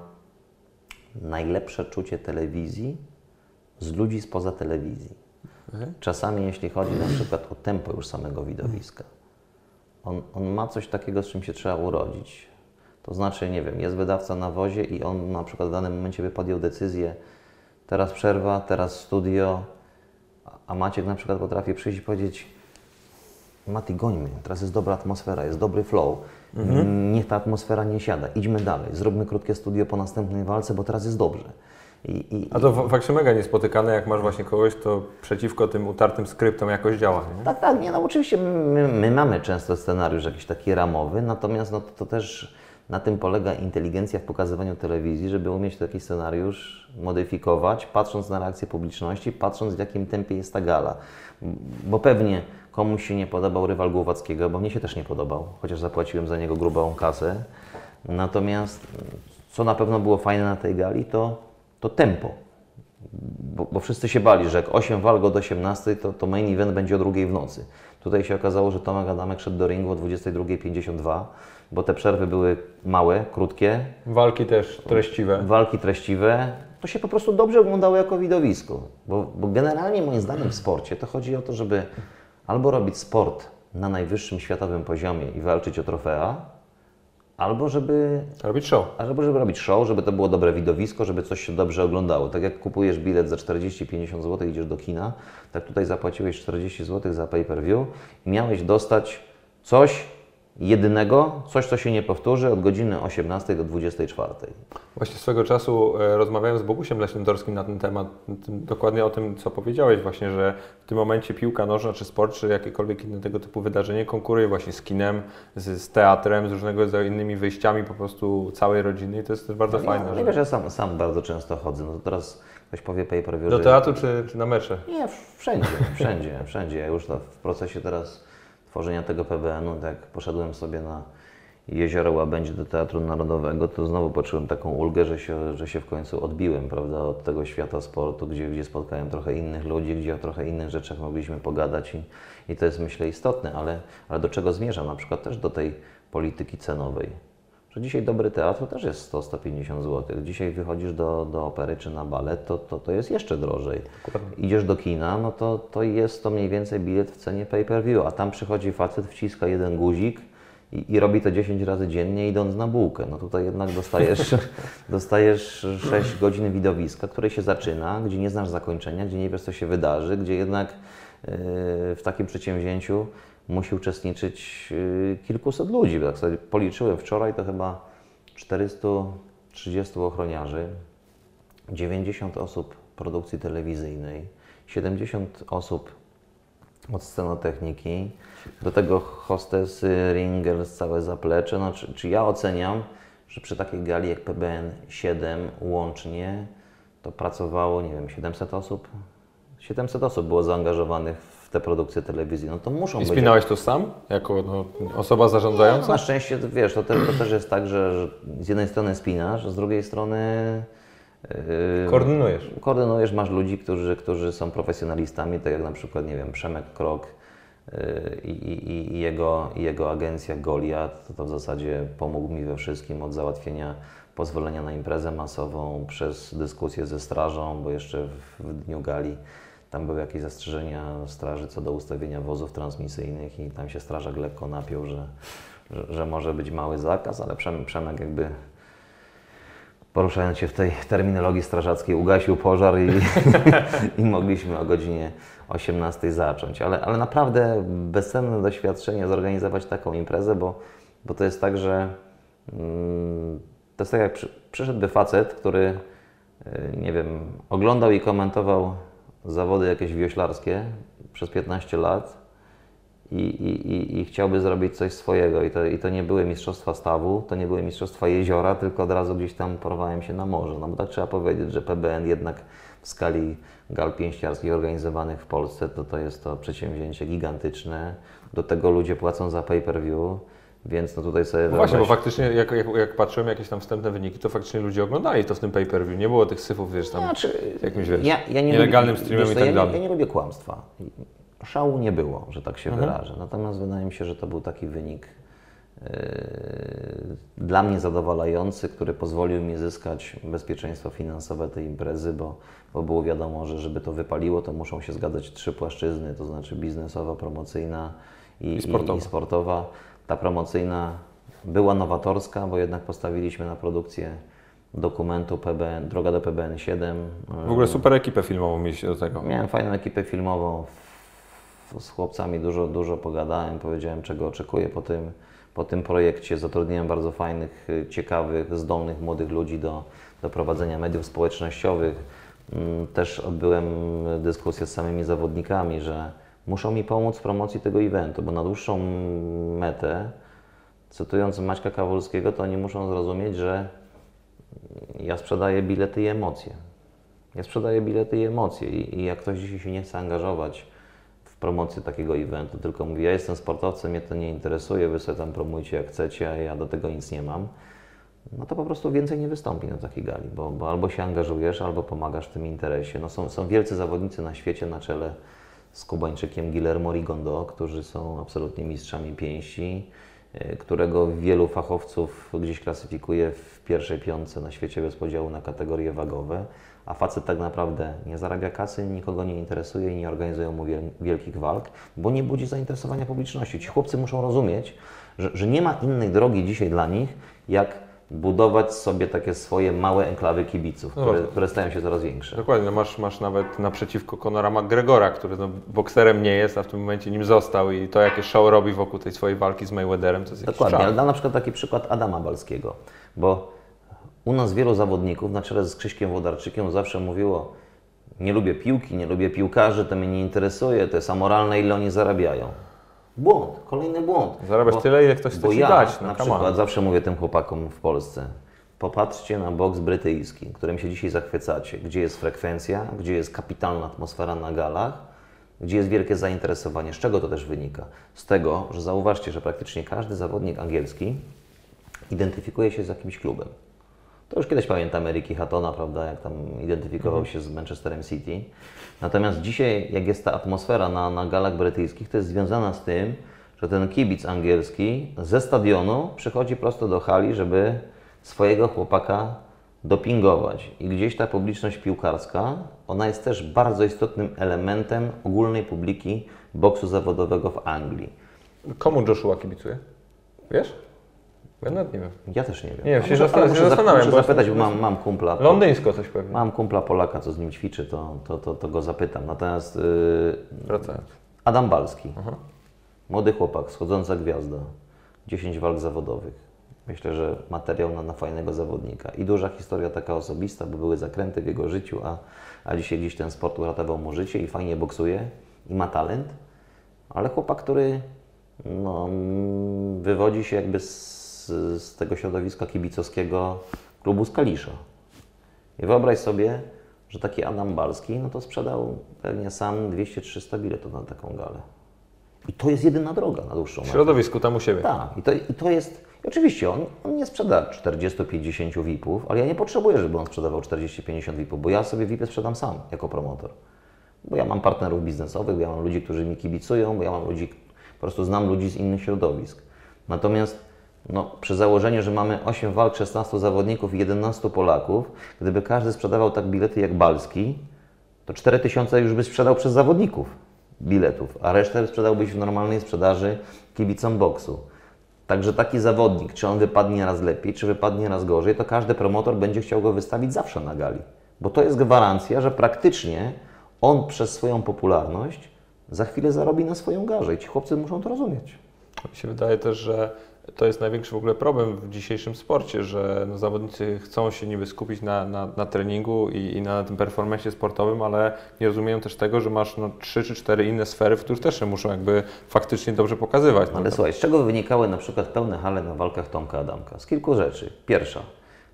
najlepsze czucie telewizji z ludzi spoza telewizji. Czasami, jeśli chodzi na przykład o tempo już samego widowiska, on, on ma coś takiego, z czym się trzeba urodzić. To znaczy, nie wiem, jest wydawca na wozie i on na przykład w danym momencie by podjął decyzję, teraz przerwa, teraz studio, a- Maciek na przykład potrafi przyjść i powiedzieć, Mati, gońmy, teraz jest dobra atmosfera, jest dobry flow, niech ta atmosfera nie siada, idźmy dalej, zróbmy krótkie studio po następnej walce, bo teraz jest dobrze. I, i, A to faktycznie mega niespotykane, jak masz właśnie kogoś, to przeciwko tym utartym skryptom jakoś działa, nie? Tak, tak, nie, no oczywiście my, my mamy często scenariusz jakiś taki ramowy, natomiast no, to, to też na tym polega inteligencja w pokazywaniu telewizji, żeby umieć taki scenariusz modyfikować, patrząc na reakcję publiczności, patrząc w jakim tempie jest ta gala. Bo pewnie komuś się nie podobał rywal Głowackiego, bo mnie się też nie podobał, chociaż zapłaciłem za niego grubą kasę. Natomiast co na pewno było fajne na tej gali, to, to tempo bo, bo wszyscy się bali, że jak 8 walk od 18, to, to main event będzie o drugiej w nocy. Tutaj się okazało, że Tomek Adamek szedł do ringu o 22.52, bo te przerwy były małe, krótkie, Walki też treściwe. walki treściwe. To się po prostu dobrze oglądało jako widowisko. Bo, bo generalnie moim zdaniem w sporcie to chodzi o to, żeby albo robić sport na najwyższym światowym poziomie i walczyć o trofea, albo żeby Robić show. a żeby, robić show, żeby to było dobre widowisko, żeby coś się dobrze oglądało. Tak jak kupujesz bilet za 40-50 zł, idziesz do kina, tak tutaj zapłaciłeś 40 zł za pay-per-view i miałeś dostać coś jedynego, coś, co się nie powtórzy od godziny 18 do 24. Właśnie swego czasu e, rozmawiałem z Bogusiem Leśniodorskim na ten temat, dokładnie o tym, co powiedziałeś właśnie, że w tym momencie piłka nożna, czy sport, czy jakiekolwiek inne tego typu wydarzenie konkuruje właśnie z kinem, z, z teatrem, z różnego rodzaju innymi wyjściami po prostu całej rodziny i to jest też bardzo fajne. Ja, że- wiesz, ja sam, sam bardzo często chodzę. No to teraz ktoś powie pay-per-view, Do że- teatru czy, czy na mecze? Nie, wszędzie, wszędzie, wszędzie. Ja już to w procesie teraz tworzenia tego PBN-u, tak jak poszedłem sobie na Jezioro Łabędzi do Teatru Narodowego, to znowu poczułem taką ulgę, że się, że się w końcu odbiłem, prawda, od tego świata sportu, gdzie, gdzie spotkałem trochę innych ludzi, gdzie o trochę innych rzeczach mogliśmy pogadać i, i to jest myślę istotne, ale, ale do czego zmierzam? Na przykład też do tej polityki cenowej. Że dzisiaj dobry teatr też jest 100-150 zł. Dzisiaj wychodzisz do, do opery czy na balet, to, to, to jest jeszcze drożej. Idziesz do kina, no to, to jest to mniej więcej bilet w cenie pay-per-view, a tam przychodzi facet, wciska jeden guzik i, i robi to 10 razy dziennie idąc na bułkę. No tutaj jednak dostajesz, dostajesz 6 godzin widowiska, które się zaczyna, gdzie nie znasz zakończenia, gdzie nie wiesz co się wydarzy, gdzie jednak yy, w takim przedsięwzięciu musi uczestniczyć yy, kilkuset ludzi. Tak sobie policzyłem wczoraj, to chyba 430 ochroniarzy, 90 osób produkcji telewizyjnej, 70 osób od scenotechniki, do tego hostesy, ringers, całe zaplecze. No, czy, czy ja oceniam, że przy takiej gali jak PBN 7 łącznie to pracowało, nie wiem, 700 osób? 700 osób było zaangażowanych w te produkcje telewizyjne. No to muszą I być spinałeś to sam, jako no, osoba zarządzająca? na szczęście, to wiesz, to, te, to też jest tak, że, że z jednej strony spinasz, z drugiej strony yy, Koordynujesz. koordynujesz, masz ludzi, którzy, którzy są profesjonalistami, tak jak na przykład, nie wiem, Przemek Krok yy, i, i, i, jego, i jego agencja Goliat, to, to w zasadzie pomógł mi we wszystkim od załatwienia pozwolenia na imprezę masową, przez dyskusję ze strażą, bo jeszcze w, w dniu gali tam były jakieś zastrzeżenia straży co do ustawienia wozów transmisyjnych i tam się strażak lekko napiął, że, że, że może być mały zakaz, ale Przemek, jakby poruszając się w tej terminologii strażackiej ugasił pożar i, i mogliśmy o godzinie 18 zacząć. Ale, ale naprawdę bezcenne doświadczenie zorganizować taką imprezę, bo, bo to jest tak, że mm, to jest tak jak przy, przyszedłby facet, który y, nie wiem, oglądał i komentował zawody jakieś wioślarskie przez 15 lat i, i, i, i chciałby zrobić coś swojego. I to, I to nie były mistrzostwa stawu, to nie były mistrzostwa jeziora, tylko od razu gdzieś tam porwałem się na morze. No bo tak trzeba powiedzieć, że PBN jednak w skali gal pięściarskich organizowanych w Polsce, to to jest to przedsięwzięcie gigantyczne. Do tego ludzie płacą za pay-per-view, więc no tutaj sobie No właśnie, bo faktycznie jak, jak, jak patrzyłem jakieś tam wstępne wyniki, to faktycznie ludzie oglądali to w tym pay-per-view. Nie było tych syfów, wiesz, tam Znaczy, jakimś, wiesz, ja, ja nie nielegalnym lubię, streamem wiesz i tak ja, dalej. nie, ja nie lubię kłamstwa. Szału nie było, że tak się Mhm. wyrażę. Natomiast wydaje mi się, że to był taki wynik yy, dla mnie zadowalający, który pozwolił mi zyskać bezpieczeństwo finansowe tej imprezy, bo, bo było wiadomo, że żeby to wypaliło, to muszą się zgadzać trzy płaszczyzny, to znaczy biznesowa, promocyjna i, I sportowa. I, i sportowa. Ta promocyjna była nowatorska, bo jednak postawiliśmy na produkcję dokumentu PBN, Droga do PBN 7. W ogóle super ekipę filmową mieliście do tego. Miałem fajną ekipę filmową. z chłopcami dużo, dużo pogadałem, powiedziałem czego oczekuję po tym, po tym projekcie. Zatrudniłem bardzo fajnych, ciekawych, zdolnych młodych ludzi do, do prowadzenia mediów społecznościowych. Mm, Też odbyłem dyskusję z samymi zawodnikami, że muszą mi pomóc w promocji tego eventu, bo na dłuższą metę, cytując Maćka Kawulskiego, to oni muszą zrozumieć, że ja sprzedaję bilety i emocje. Ja sprzedaję bilety i emocje i, i jak ktoś dzisiaj się nie chce angażować w promocję takiego eventu, tylko mówi, ja jestem sportowcem, mnie to nie interesuje, wy sobie tam promujcie jak chcecie, a ja do tego nic nie mam, no to po prostu więcej nie wystąpi na takiej gali, bo, bo albo się angażujesz, albo pomagasz w tym interesie. No są, są wielcy zawodnicy na świecie na czele z Kubańczykiem Guillermo Rigondo, którzy są absolutnie mistrzami pięści, y, którego wielu fachowców gdzieś klasyfikuje w pierwszej piątce na świecie bez podziału na kategorie wagowe, a facet tak naprawdę nie zarabia kasy, nikogo nie interesuje i nie organizują mu wiel- wielkich walk, bo nie budzi zainteresowania publiczności. Ci chłopcy muszą rozumieć, że, że nie ma innej drogi dzisiaj dla nich, jak budować sobie takie swoje małe enklawy kibiców, No które, które stają się coraz większe. Dokładnie, no masz, masz nawet naprzeciwko Conora McGregora, który no, bokserem nie jest, a w tym momencie nim został i to jakie show robi wokół tej swojej walki z Mayweatherem, to jest Dokładnie, ale dam na przykład taki przykład Adama Balskiego, bo u nas wielu zawodników, na czele z Krzyśkiem Włodarczykiem, zawsze mówiło nie lubię piłki, nie lubię piłkarzy, to mnie nie interesuje, to jest amoralne, ile oni zarabiają. Błąd, kolejny błąd. Zarabiasz tyle, ile ktoś chce bo ci ja dać, no na come on. przykład zawsze mówię tym chłopakom w Polsce, popatrzcie na boks brytyjski, którym się dzisiaj zachwycacie, gdzie jest frekwencja, gdzie jest kapitalna atmosfera na galach, gdzie jest wielkie zainteresowanie. Z czego to też wynika? Z tego, że zauważcie, że praktycznie każdy zawodnik angielski identyfikuje się z jakimś klubem. To już kiedyś pamiętamy Ricky Hattona, prawda, jak tam identyfikował się z Manchesterem City. Natomiast dzisiaj, jak jest ta atmosfera na, na galach brytyjskich, to jest związana z tym, że ten kibic angielski ze stadionu przychodzi prosto do hali, żeby swojego chłopaka dopingować. I gdzieś ta publiczność piłkarska, ona jest też bardzo istotnym elementem ogólnej publiki boksu zawodowego w Anglii. Komu Joshua kibicuje? Wiesz? Ja nawet nie wiem. Ja też nie wiem. Nie się zastan- się zastanawiam, muszę zapytać, bo mam, mam kumpla. Londyńsko coś pewnie. Mam kumpla Polaka, co z nim ćwiczy, to, to, to, to go zapytam. Natomiast yy, Wracając. Adam Balski, młody chłopak, schodząca gwiazda, 10 walk zawodowych. Myślę, że materiał na, na fajnego zawodnika. I duża historia taka osobista, bo były zakręty w jego życiu, a, a dzisiaj gdzieś ten sport uratował mu życie i fajnie boksuje i ma talent. Ale chłopak, który no, mm, wywodzi się jakby z, z tego środowiska kibicowskiego klubu z Kalisza. I wyobraź sobie, że taki Adam Balski, no to sprzedał pewnie sam 200-300 biletów na taką galę. I to jest jedyna droga na dłuższą W metę. środowisku tam u siebie. Tak, i to, i to jest. i Oczywiście on, on nie sprzeda 40-50 VIP-ów, ale ja nie potrzebuję, żeby on sprzedawał 40-50 VIP-ów, bo ja sobie VIP-y sprzedam sam jako promotor. Bo ja mam partnerów biznesowych, bo ja mam ludzi, którzy mi kibicują, bo ja mam ludzi, po prostu znam ludzi z innych środowisk. Natomiast no, przy założeniu, że mamy 8 walk, 16 zawodników i 11 Polaków, gdyby każdy sprzedawał tak bilety jak Balski, to 4000 już by sprzedał przez zawodników biletów, a resztę sprzedałbyś w normalnej sprzedaży kibicom boksu. Także taki zawodnik, czy on wypadnie raz lepiej, czy wypadnie raz gorzej, to każdy promotor będzie chciał go wystawić zawsze na gali. Bo to jest gwarancja, że praktycznie on przez swoją popularność za chwilę zarobi na swoją garzę i ci chłopcy muszą to rozumieć. Mi się wydaje też, że to jest największy w ogóle problem w dzisiejszym sporcie, że no, zawodnicy chcą się niby skupić na, na, na treningu i, i na tym performanceie sportowym, ale nie rozumieją też tego, że masz no, trzy czy cztery inne sfery, w których też się muszą jakby faktycznie dobrze pokazywać. No, Ale słuchaj, z czego wynikały na przykład pełne hale na walkach Tomka Adamka? Z kilku rzeczy. Pierwsza,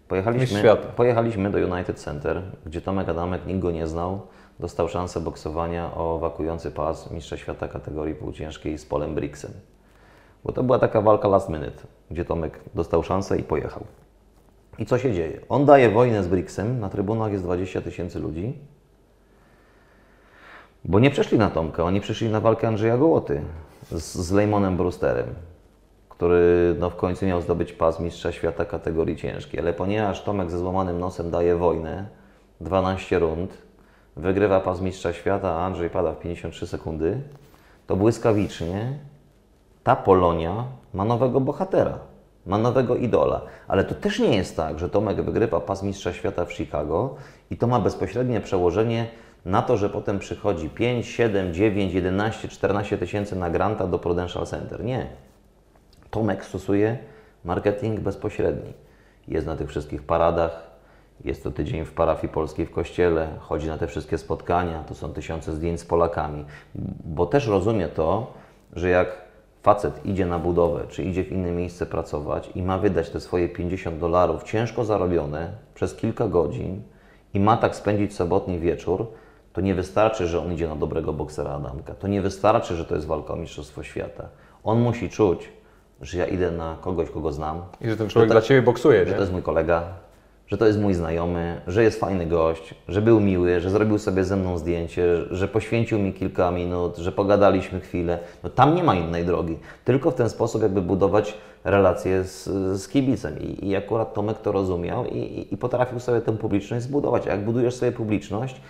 pojechaliśmy, pojechaliśmy do United Center, gdzie Tomek Adamek, nikt go nie znał, dostał szansę boksowania o wakujący pas mistrza świata kategorii półciężkiej z Polem Brixem. Bo to była taka walka last minute, gdzie Tomek dostał szansę i pojechał. I co się dzieje? On daje wojnę z Brixem, na trybunach jest 20 tysięcy ludzi, bo nie przyszli na Tomka, oni przyszli na walkę Andrzeja Gołoty z, z Lejmonem Brewsterem, który no, w końcu miał zdobyć pas mistrza świata kategorii ciężkiej. Ale ponieważ Tomek ze złamanym nosem daje wojnę, 12 rund, wygrywa pas mistrza świata, a Andrzej pada w 53 sekundy, to błyskawicznie ta Polonia ma nowego bohatera, ma nowego idola. Ale to też nie jest tak, że Tomek wygrywa pas mistrza świata w Chicago i to ma bezpośrednie przełożenie na to, że potem przychodzi 5, 7, 9, 11, 14 tysięcy na granta do Prudential Center. Nie. Tomek stosuje marketing bezpośredni. Jest na tych wszystkich paradach, jest to tydzień w parafii polskiej w kościele, chodzi na te wszystkie spotkania, to są tysiące zdjęć z Polakami, bo też rozumie to, że jak facet idzie na budowę, czy idzie w inne miejsce pracować i ma wydać te swoje 50 dolarów ciężko zarobione przez kilka godzin i ma tak spędzić sobotni wieczór, to nie wystarczy, że on idzie na dobrego boksera Adamka. To nie wystarczy, że to jest walka o Mistrzostwo Świata. On musi czuć, że ja idę na kogoś, kogo znam, I że ten człowiek dla Ciebie boksuje, że nie? to jest mój kolega, że to jest mój znajomy, że jest fajny gość, że był miły, że zrobił sobie ze mną zdjęcie, że poświęcił mi kilka minut, że pogadaliśmy chwilę. No tam nie ma innej drogi. Tylko w ten sposób jakby budować relacje z, z kibicem. I, I akurat Tomek to rozumiał i, i, potrafił sobie tę publiczność zbudować. A jak budujesz sobie publiczność,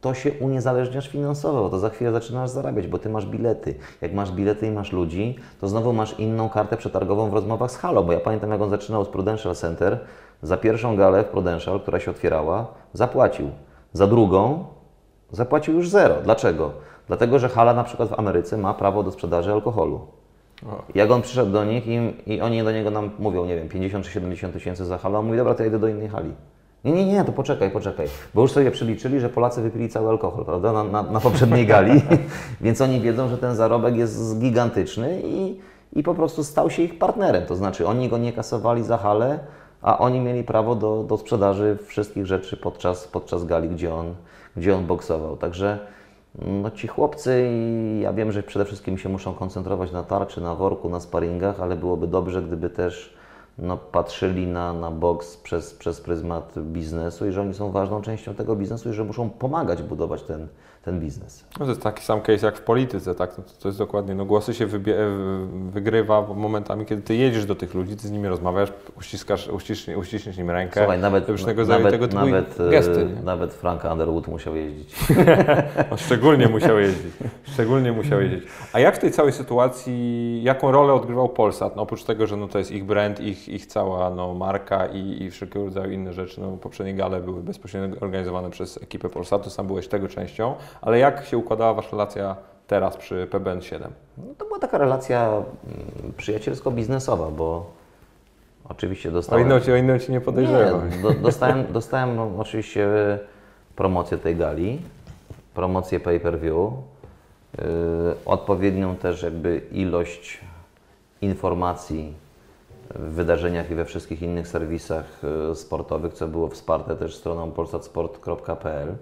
to się uniezależniasz finansowo, bo to za chwilę zaczynasz zarabiać, bo ty masz bilety. Jak masz bilety i masz ludzi, to znowu masz inną kartę przetargową w rozmowach z Halo, bo ja pamiętam jak on zaczynał z Prudential Center, za pierwszą galę w Prudential, która się otwierała, zapłacił. Za drugą zapłacił już zero. Dlaczego? Dlatego, że Hala na przykład w Ameryce ma prawo do sprzedaży alkoholu. Jak on przyszedł do nich i, i oni do niego nam mówią, nie wiem, 50 czy 70 tysięcy za halę, on mówi, dobra, to ja idę do innej hali. Nie, nie, nie, to poczekaj, poczekaj. Bo już sobie przeliczyli, że Polacy wypili cały alkohol, prawda, na, na, na poprzedniej gali, więc oni wiedzą, że ten zarobek jest gigantyczny i, i po prostu stał się ich partnerem. To znaczy, oni go nie kasowali za halę, a oni mieli prawo do, do sprzedaży wszystkich rzeczy podczas, podczas gali, gdzie on, gdzie on boksował. Także no ci chłopcy, ja wiem, że przede wszystkim się muszą koncentrować na tarczy, na worku, na sparingach, ale byłoby dobrze, gdyby też no, patrzyli na, na boks przez, przez pryzmat biznesu i że oni są ważną częścią tego biznesu i że muszą pomagać budować ten, ten biznes. No to jest taki sam case jak w polityce, tak? To, to jest dokładnie, no głosy się wygrywa momentami, kiedy ty jedziesz do tych ludzi, ty z nimi rozmawiasz, uściskasz, uściśniesz, uściśniesz im rękę. Słuchaj, nawet, nawet, tego typu nawet, e, gesty, nie? nawet Frank Underwood musiał jeździć. On szczególnie musiał jeździć. Szczególnie musiał jeździć. A jak w tej całej sytuacji, jaką rolę odgrywał Polsat? No, oprócz tego, że no, to jest ich brand, ich, ich cała no, marka i, i wszelkiego rodzaju inne rzeczy. No, poprzednie gale były bezpośrednio organizowane przez ekipę Polsatu, sam byłeś tego częścią. Ale jak się układała Wasza relacja teraz przy PBN7? No, to była taka relacja mm, przyjacielsko-biznesowa, bo oczywiście O dostałem... inną cię, o inną cię nie podejrzewam. Nie, do, dostałem, dostałem no, oczywiście promocję tej gali, promocję pay-per-view, yy, odpowiednią też jakby ilość informacji w wydarzeniach i we wszystkich innych serwisach yy, sportowych, co było wsparte też stroną polsatsport.pl.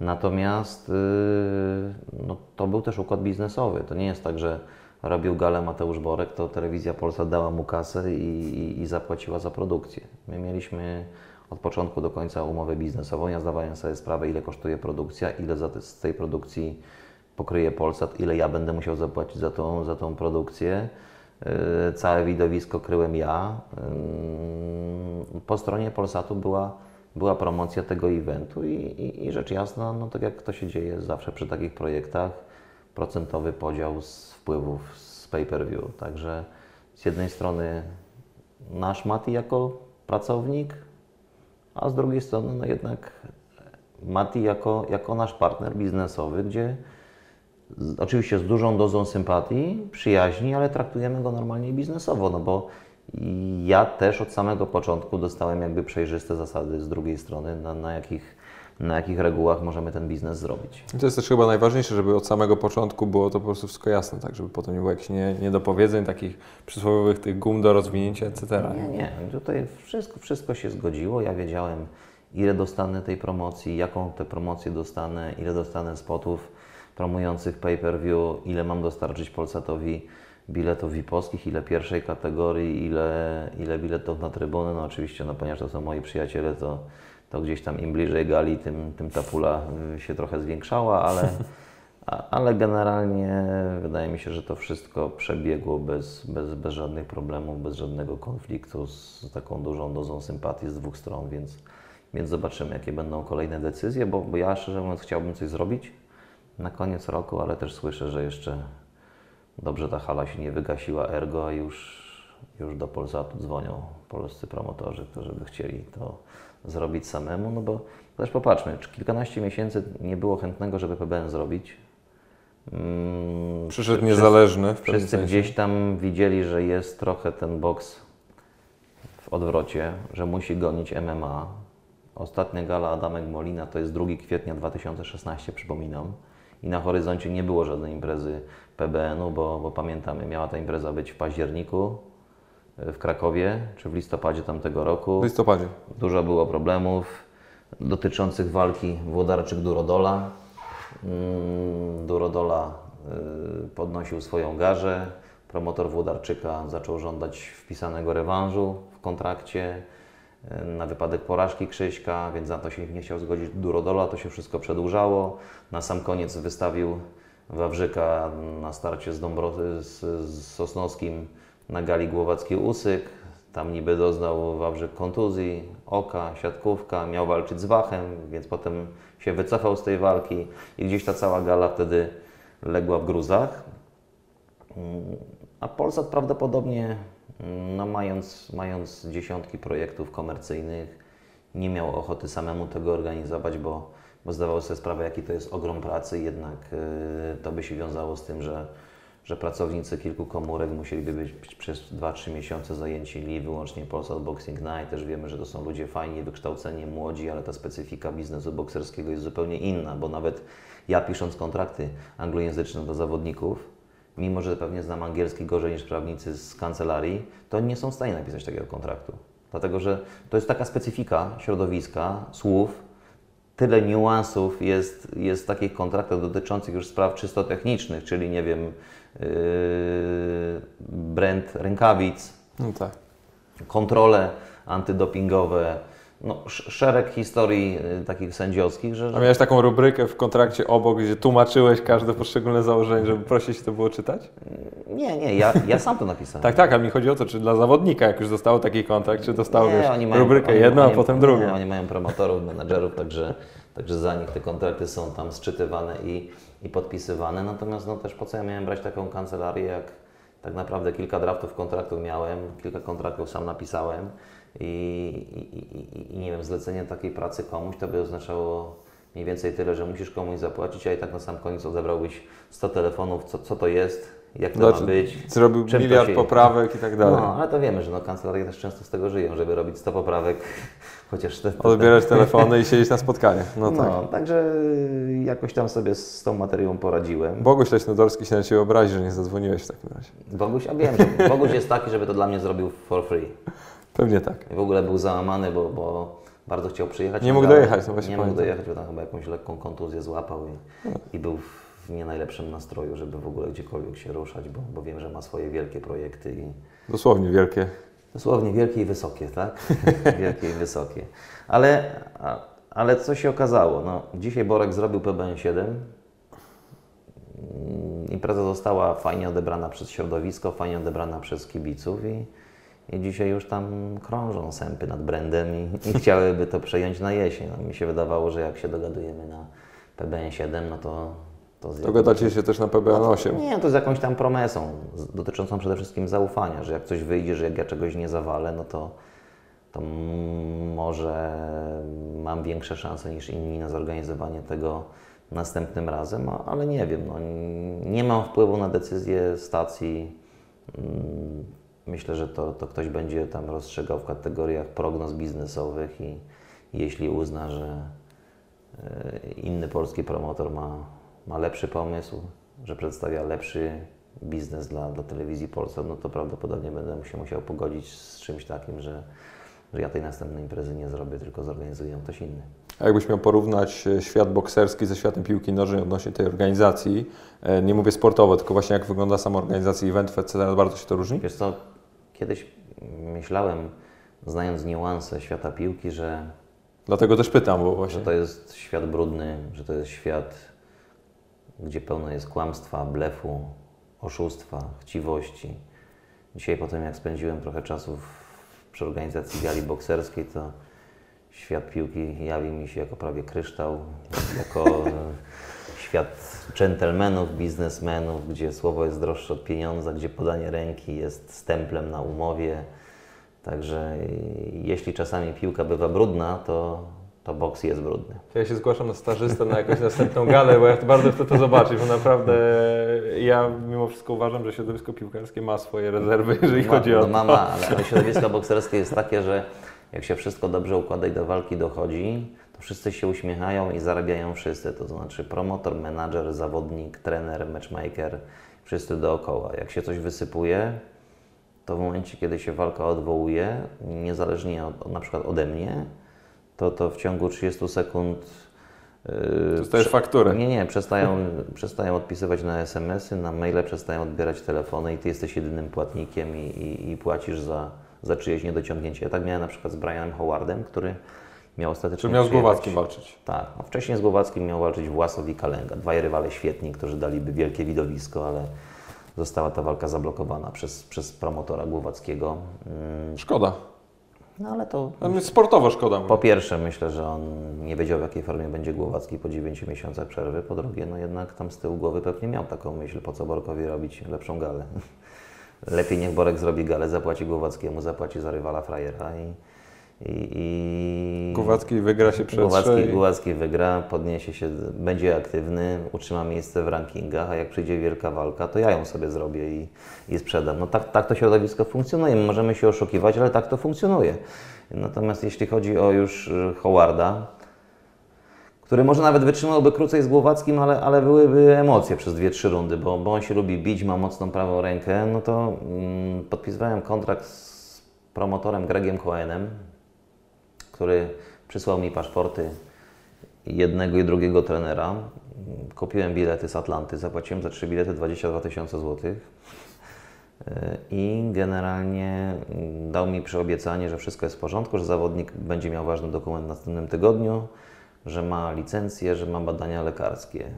Natomiast yy, no, to był też układ biznesowy. To nie jest tak, że robił galę Mateusz Borek, to telewizja Polsat dała mu kasę i, i, i zapłaciła za produkcję. My mieliśmy od początku do końca umowę biznesową. Ja zdawałem sobie sprawę, ile kosztuje produkcja, ile za z tej produkcji pokryje Polsat, ile ja będę musiał zapłacić za tą, za tą produkcję. Yy, Całe widowisko kryłem ja. Yy, Po stronie Polsatu była, była promocja tego eventu i, i, i rzecz jasna, no tak jak to się dzieje zawsze przy takich projektach, procentowy podział z wpływów z pay-per-view. Także z jednej strony nasz Mati jako pracownik, a z drugiej strony no jednak Mati jako, jako nasz partner biznesowy, gdzie z, oczywiście z dużą dozą sympatii, przyjaźni, ale traktujemy go normalnie biznesowo, no bo ja też od samego początku dostałem jakby przejrzyste zasady z drugiej strony, na, na, jakich, na jakich regułach możemy ten biznes zrobić. I to jest też chyba najważniejsze, żeby od samego początku było to po prostu wszystko jasne, tak, żeby potem nie było jakichś nie, niedopowiedzeń, takich przysłowiowych tych gum do rozwinięcia, etc. Nie, nie, tutaj wszystko, wszystko się zgodziło. Ja wiedziałem, ile dostanę tej promocji, jaką tę promocję dostanę, ile dostanę spotów promujących pay-per-view, ile mam dostarczyć Polsatowi biletów VIP-owskich, ile pierwszej kategorii, ile, ile biletów na trybuny. No oczywiście, no ponieważ to są moi przyjaciele, to, to gdzieś tam im bliżej gali, tym, tym ta pula y, się trochę zwiększała, ale, ale generalnie wydaje mi się, że to wszystko przebiegło bez, bez, bez żadnych problemów, bez żadnego konfliktu, z taką dużą dozą sympatii z dwóch stron, więc, więc zobaczymy, jakie będą kolejne decyzje, bo, bo ja szczerze mówiąc chciałbym coś zrobić na koniec roku, ale też słyszę, że jeszcze dobrze ta hala się nie wygasiła ergo, a już, już do Polsatu dzwonią polscy promotorzy, którzy by chcieli to zrobić samemu, no bo też popatrzmy, czy kilkanaście miesięcy nie było chętnego, żeby PBN zrobić. Mm, Przyszedł wszyscy- niezależny w Wszyscy sensie. gdzieś tam widzieli, że jest trochę ten boks w odwrocie, że musi gonić MMA. Ostatnia gala Adamek Molina to jest 2 kwietnia 2016, przypominam. I na horyzoncie nie było żadnej imprezy PBN-u, bo, bo pamiętamy, miała ta impreza być w październiku y, w Krakowie, czy w listopadzie tamtego roku. W listopadzie. Dużo było problemów dotyczących walki Włodarczyk-Durodola. Mm, Durodola y, podnosił swoją garzę. Promotor Włodarczyka zaczął żądać wpisanego rewanżu w kontrakcie y, na wypadek porażki Krzyśka, więc za to się nie chciał zgodzić Durodola, to się wszystko przedłużało. Na sam koniec wystawił Wawrzyka na starcie z, Dąbro- z, z Sosnowskim na gali Głowacki-Usyk. Tam niby doznał Wawrzyk kontuzji, oka, siatkówka, miał walczyć z Wachem, więc potem się wycofał z tej walki i gdzieś ta cała gala wtedy legła w gruzach. Mm, A Polsat prawdopodobnie, mm, no mając, mając dziesiątki projektów komercyjnych, nie miał ochoty samemu tego organizować, bo, bo zdawał sobie sprawę, jaki to jest ogrom pracy, jednak y, to by się wiązało z tym, że, że pracownicy kilku komórek musieliby być przez 2-3 miesiące zajęci wyłącznie Polsat Boxing Night. Też wiemy, że to są ludzie fajni, wykształceni, młodzi, ale ta specyfika biznesu bokserskiego jest zupełnie inna, bo nawet ja pisząc kontrakty anglojęzyczne do zawodników, mimo że pewnie znam angielski gorzej niż prawnicy z kancelarii, to nie są w stanie napisać takiego kontraktu. Dlatego, że to jest taka specyfika środowiska, słów, tyle niuansów jest, jest w takich kontraktach dotyczących już spraw czysto technicznych, czyli nie wiem, yy, brand rękawic, No tak. kontrole antydopingowe, no, sz- szereg historii y, takich sędziowskich, że, A miałeś taką rubrykę w kontrakcie obok, gdzie tłumaczyłeś każde poszczególne założenie, żeby prosić to było czytać? nie, nie, ja, ja sam to napisałem. Tak, tak, ale mi chodzi o to, czy dla zawodnika, jak już dostało taki kontrakt, czy dostał wiesz, oni mają- rubrykę oni- jedną, oni- a potem nie, drugą. Oni mają promotorów, menadżerów, także, także za nich te kontrakty są tam sczytywane i, i podpisywane. Natomiast no też po co ja miałem brać taką kancelarię, jak tak naprawdę kilka draftów kontraktów miałem, kilka kontraktów sam napisałem i, i, i, nie wiem, zlecenie takiej pracy komuś to by oznaczało mniej więcej tyle, że musisz komuś zapłacić, a i tak na sam koniec odebrałbyś 100 telefonów, co, co to jest, jak to Znaczy, ma być. Zrobił czym miliard się- poprawek i tak dalej. No, ale to wiemy, że no, kancelarie też często z tego żyją, żeby robić 100 poprawek, chociaż te, te, Odbierać telefony i siedzieć na spotkaniach. No tak. no, także jakoś tam sobie z tą materią poradziłem. Boguś Leśnodorski się na Ciebie obrazi, że nie zadzwoniłeś w takim razie. Boguś, a wiem, że Boguś jest taki, żeby to dla mnie zrobił for free. Pewnie tak. I w ogóle był załamany, bo, bo bardzo chciał przyjechać. Nie mógł dojechać, no właśnie Nie mógł pamiętam. dojechać, bo tam chyba jakąś lekką kontuzję złapał i, i był w nie najlepszym nastroju, żeby w ogóle gdziekolwiek się ruszać, bo, bo wiem, że ma swoje wielkie projekty i, Dosłownie wielkie. Dosłownie wielkie i wysokie, tak? wielkie i wysokie. Ale, ale co się okazało? No, dzisiaj Borek zrobił PBN7. Mm, Impreza została fajnie odebrana przez środowisko, fajnie odebrana przez kibiców i, i dzisiaj już tam krążą sępy nad brandem i, i chciałyby to przejąć na jesień. No, mi się wydawało, że jak się dogadujemy na PBN7, no to... To, Dogadacie się też na PBN8. nie, to z jakąś tam promesą dotyczącą przede wszystkim zaufania, że jak coś wyjdzie, że jak ja czegoś nie zawalę, no to, to może mam większe szanse niż inni na zorganizowanie tego następnym razem, ale nie wiem, no, nie mam wpływu na decyzje stacji. Myślę, że to, to ktoś będzie tam rozstrzygał w kategoriach prognoz biznesowych i jeśli uzna, że e, inny polski promotor ma, ma lepszy pomysł, że przedstawia lepszy biznes dla, dla telewizji Polsat, no to prawdopodobnie będę się musiał pogodzić z czymś takim, że, że ja tej następnej imprezy nie zrobię, tylko zorganizuję ją ktoś inny. A jakbyś miał porównać e, świat bokserski ze światem piłki nożnej odnośnie tej organizacji, e, nie mówię sportowo, tylko właśnie jak wygląda sama organizacja eventów, etc., bardzo się to różni? Wiesz co, kiedyś myślałem, znając niuanse świata piłki, że Dlatego też pytam, bo że właśnie to jest świat brudny, że to jest świat, gdzie pełno jest kłamstwa, blefu, oszustwa, chciwości. Dzisiaj po tym, jak spędziłem trochę czasu w, przy organizacji gali bokserskiej, to świat piłki jawi mi się jako prawie kryształ, jako świat dżentelmenów, biznesmenów, gdzie słowo jest droższe od pieniądza, gdzie podanie ręki jest stemplem na umowie. Także jeśli czasami piłka bywa brudna, to, to boks jest brudny. Ja się zgłaszam na stażystę na jakąś następną galę, bo ja bardzo chcę to zobaczyć, bo naprawdę ja mimo wszystko uważam, że środowisko piłkarskie ma swoje rezerwy, jeżeli Ma- chodzi o no to. mama, ale, ale środowisko bokserskie jest takie, że jak się wszystko dobrze układa i do walki dochodzi, to wszyscy się uśmiechają i zarabiają wszyscy. To znaczy promotor, menadżer, zawodnik, trener, matchmaker, wszyscy dookoła. Jak się coś wysypuje, to w momencie, kiedy się walka odwołuje, niezależnie od, od, na przykład ode mnie, to, to w ciągu 30 sekund yy, Dostajesz prze- fakturę. Nie, nie, przestają, przestają odpisywać na SMS-y, na maile, przestają odbierać telefony i ty jesteś jedynym płatnikiem i, i, i płacisz za, za czyjeś niedociągnięcie. Ja tak miałem na przykład z Brianem Howardem, który miał ostatecznie Czy miał z Głowackim walczyć? Tak, no wcześniej z Głowackim miał walczyć Własow i Kalenga. Dwaj rywale świetni, którzy daliby wielkie widowisko, ale została ta walka zablokowana przez, przez promotora Głowackiego. Mm, Szkoda. No ale to A Sportowo szkoda. po pierwsze myślę, że on nie wiedział w jakiej formie będzie Głowacki po 9 miesiącach przerwy. Po drugie, no jednak tam z tyłu głowy pewnie miał taką myśl, po co Borkowi robić lepszą galę. Lepiej niech Borek zrobi galę, zapłaci Głowackiemu, zapłaci za rywala frajera i... i, i... Głowacki wygra się przetrze Głowacki, i- Głowacki wygra, podniesie się, będzie aktywny, utrzyma miejsce w rankingach, a jak przyjdzie wielka walka, to ja ją sobie zrobię i, i sprzedam. No tak, tak to środowisko funkcjonuje. My możemy się oszukiwać, ale tak to funkcjonuje. Natomiast jeśli chodzi o już y, Howarda, który może nawet wytrzymałby krócej z Głowackim, ale, ale byłyby emocje przez dwie, trzy rundy, bo, bo on się lubi bić, ma mocną prawą rękę, no to mm, podpisywałem kontrakt z promotorem Gregiem Cohenem, który przysłał mi paszporty jednego i drugiego trenera. Kupiłem bilety z Atlanty, zapłaciłem za trzy bilety 22 tysiące złotych. E, I generalnie mm, dał mi przyobiecanie, że wszystko jest w porządku, że zawodnik będzie miał ważny dokument w następnym tygodniu, że ma licencję, że ma badania lekarskie.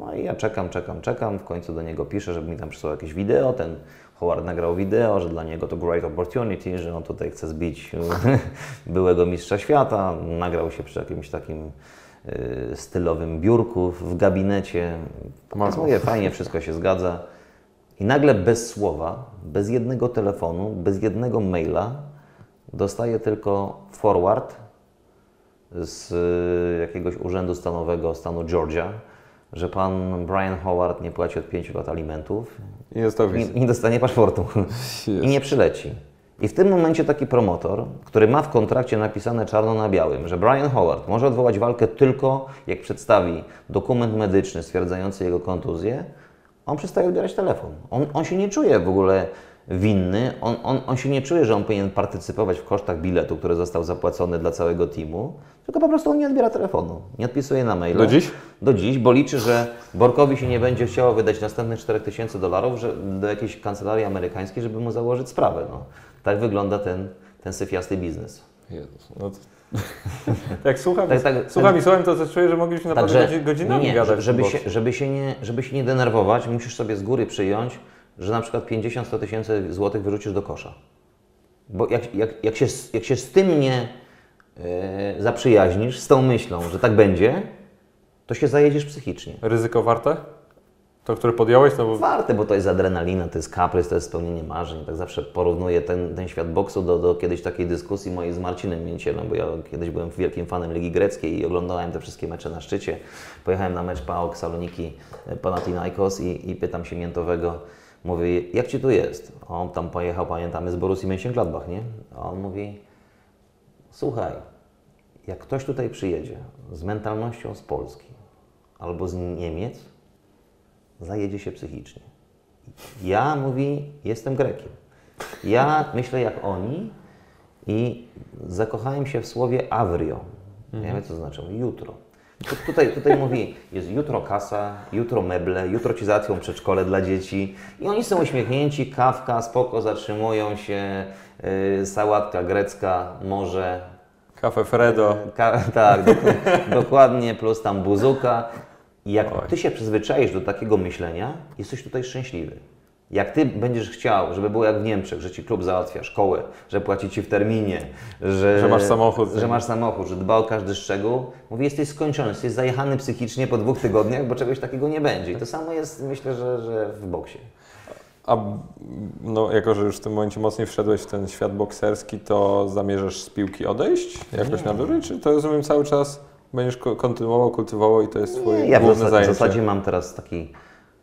No i ja czekam, czekam, czekam. W końcu do niego piszę, żeby mi tam przysłał jakieś wideo. Ten Howard nagrał wideo, że dla niego to great opportunity, że on tutaj chce zbić byłego mistrza świata. Nagrał się przy jakimś takim y, stylowym biurku w gabinecie. Pokazuje, fajnie, wszystko się zgadza. I nagle bez słowa, bez jednego telefonu, bez jednego maila dostaje tylko forward z y, jakiegoś urzędu stanowego stanu Georgia, że pan Brian Howard nie płaci od 5 lat alimentów I jest to i nie, nie dostanie paszportu i nie przyleci. I w tym momencie taki promotor, który ma w kontrakcie napisane czarno na białym, że Brian Howard może odwołać walkę tylko jak przedstawi dokument medyczny stwierdzający jego kontuzję, on przestaje odbierać telefon. On, on się nie czuje w ogóle winny, on, on, on się nie czuje, że on powinien partycypować w kosztach biletu, który został zapłacony dla całego teamu, tylko po prostu on nie odbiera telefonu, nie odpisuje na maile. Do dziś? Do dziś, bo liczy, że Borkowi się nie będzie chciało wydać następnych 4000 dolarów do jakiejś kancelarii amerykańskiej, żeby mu założyć sprawę. No. Tak wygląda ten, ten syfiasty biznes. Jezus, no to... Jak słucham, Tak, tak, słucham tak. i słucham, to, to czuję, że mogliśmy naprawdę godzi- godzinami nie, gadać. żeby, się, żeby, się nie, żeby się nie denerwować, musisz sobie z góry przyjąć, że na przykład 50-100 tysięcy złotych wyrzucisz do kosza. Bo jak, jak, jak, się, jak się z tym nie e, zaprzyjaźnisz, z tą myślą, że tak będzie, to się zajedziesz psychicznie. Ryzyko warte? To, które podjąłeś, no bo Warte, bo to jest adrenalina, to jest kaprys, to jest spełnienie marzeń. Tak zawsze porównuję ten, ten świat boksu do, do kiedyś takiej dyskusji mojej z Marcinem Mięcielem, bo ja kiedyś byłem wielkim fanem Ligi Greckiej i oglądałem te wszystkie mecze na szczycie. Pojechałem na mecz PAOK Saloniki e, Panathinaikos i, i pytam się Miętowego, mówi, jak Ci tu jest? On tam pojechał, pamiętamy, z Borussii Mönchengladbach, nie? A on mówi, słuchaj, jak ktoś tutaj przyjedzie z mentalnością z Polski albo z Niemiec, zajedzie się psychicznie. Ja, mówi, jestem Grekiem. Ja myślę jak oni i zakochałem się w słowie avrio. Nie wiem, co znaczy. Jutro. Tu, tutaj, tutaj mówi, jest jutro kasa, jutro meble, jutro ci załatwią przedszkole dla dzieci. I oni są uśmiechnięci, kawka, spoko, zatrzymują się, yy, sałatka grecka, morze, kafe Fredo. Ka- tak, dok- dokładnie, plus tam buzuka. I jak Oj. ty się przyzwyczaisz do takiego myślenia, jesteś tutaj szczęśliwy. Jak ty będziesz chciał, żeby było jak w Niemczech, że ci klub załatwia szkołę, że płaci ci w terminie, że, Że masz samochód. że masz samochód, że dba o każdy szczegół, mówi, jesteś skończony, jesteś zajechany psychicznie po dwóch tygodniach, bo czegoś takiego nie będzie. I to samo jest, myślę, że, że w boksie. A no, jako, że już w tym momencie mocniej wszedłeś w ten świat bokserski, to zamierzasz z piłki odejść jakoś na dłużej? Czy to rozumiem cały czas będziesz ko- kontynuował, kultywował i to jest twoje Nie, ja w główne zasadzie, w zajęcie? zasadzie mam teraz taki,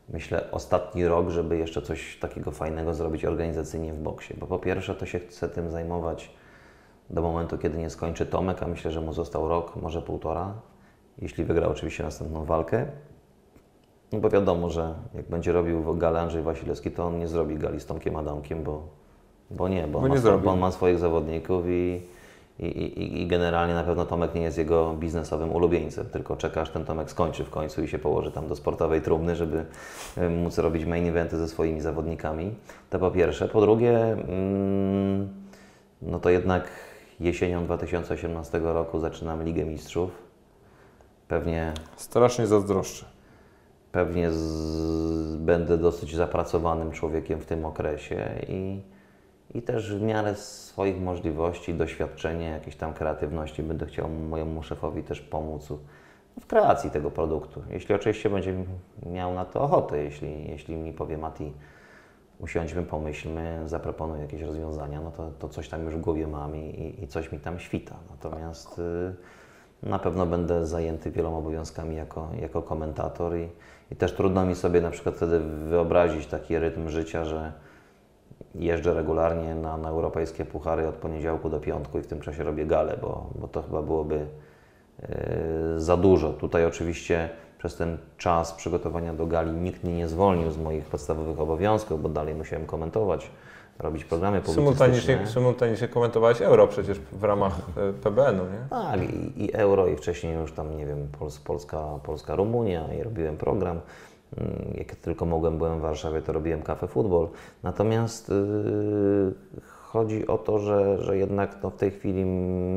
myślę, ostatni rok, żeby jeszcze coś takiego fajnego zrobić organizacyjnie w boksie. Bo po pierwsze, to się chcę tym zajmować do momentu, kiedy nie skończy Tomek, a myślę, że mu został rok, może półtora, jeśli wygra oczywiście następną walkę. No bo wiadomo, że jak będzie robił galę Andrzej Wasilewski, to on nie zrobi gali z Tomkiem Adamkiem, bo, bo nie, bo, Bo on, nie ma, bo on ma swoich zawodników i, i, i, i generalnie na pewno Tomek nie jest jego biznesowym ulubieńcem, tylko czeka aż ten Tomek skończy w końcu i się położy tam do sportowej trumny, żeby e, móc robić main eventy ze swoimi zawodnikami. To po pierwsze. Po drugie, mm, no to jednak jesienią 2018 roku zaczynamy Ligę Mistrzów. Pewnie Strasznie zazdroszczę. pewnie z, będę dosyć zapracowanym człowiekiem w tym okresie i, i też w miarę swoich możliwości, doświadczenia, jakiejś tam kreatywności będę chciał mojemu szefowi też pomóc w kreacji tego produktu. Jeśli oczywiście będzie miał na to ochotę, jeśli, jeśli mi powie Mati, usiądźmy, pomyślmy, zaproponuj jakieś rozwiązania, no to, to coś tam już w głowie mam i, i coś mi tam świta. Natomiast y, na pewno będę zajęty wieloma obowiązkami jako, jako komentator i, i też trudno mi sobie na przykład wtedy wyobrazić taki rytm życia, że jeżdżę regularnie na, na europejskie puchary od poniedziałku do piątku i w tym czasie robię galę, bo, bo to chyba byłoby e, za dużo. Tutaj oczywiście przez ten czas przygotowania do gali nikt mnie nie zwolnił z moich podstawowych obowiązków, bo dalej musiałem komentować, robić programy publicystyczne. Symultanicznie, symultanicznie komentowałeś Euro przecież w ramach e, PBN-u, nie? Tak, i, i euro, i wcześniej już tam, nie wiem, Pols, Polska, Polska, Rumunia, i robiłem program. Mm, Jak tylko mogłem, byłem w Warszawie, to robiłem kafę futbol. Natomiast yy, chodzi o to, że, że jednak no, w tej chwili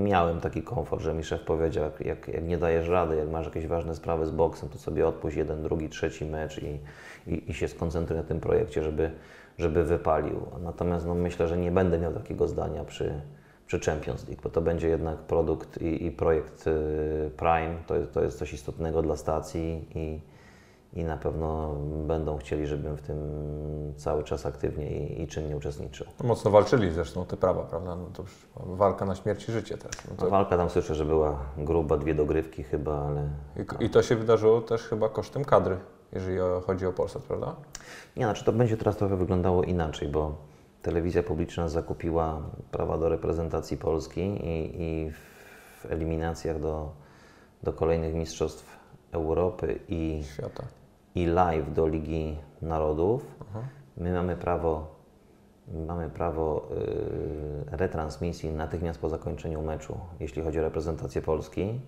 miałem taki komfort, że mi szef powiedział, jak, jak, jak nie dajesz rady, jak masz jakieś ważne sprawy z boksem, to sobie odpuść jeden, drugi, trzeci mecz i, i, i się skoncentruj na tym projekcie, żeby, żeby wypalił. Natomiast no, myślę, że nie będę miał takiego zdania przy, przy Champions League, bo to będzie jednak produkt i, i projekt y, Prime, to to jest coś istotnego dla stacji i, i na pewno będą chcieli, żebym w tym cały czas aktywnie i, i czynnie uczestniczył. Mocno walczyli zresztą te prawa, prawda? No to już walka na śmierć i życie teraz. No No, to, walka tam słyszę, że była gruba, dwie dogrywki chyba, ale i, I to się wydarzyło też chyba kosztem kadry, jeżeli chodzi o Polsat, prawda? Nie, znaczy to będzie teraz trochę wyglądało inaczej, bo telewizja publiczna zakupiła prawa do reprezentacji Polski i, i w eliminacjach do, do kolejnych mistrzostw Europy i, Świata. i live do Ligi Narodów. My mamy prawo, mamy prawo y, retransmisji natychmiast po zakończeniu meczu, jeśli chodzi o reprezentację Polski.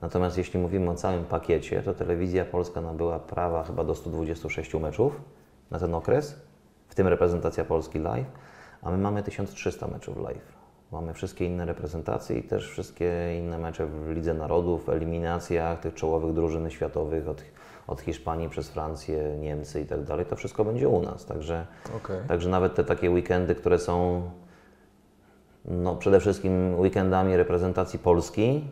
Natomiast jeśli mówimy o całym pakiecie, to telewizja polska nabyła prawa chyba do 126 meczów na ten okres, w tym reprezentacja Polski live, a my mamy 1300 meczów live. Mamy wszystkie inne reprezentacje i też wszystkie inne mecze w Lidze Narodów, w eliminacjach tych czołowych drużyn światowych od, od Hiszpanii przez Francję, Niemcy i tak dalej. To wszystko będzie u nas. Także, Okej. także nawet te takie weekendy, które są no, przede wszystkim weekendami reprezentacji Polski,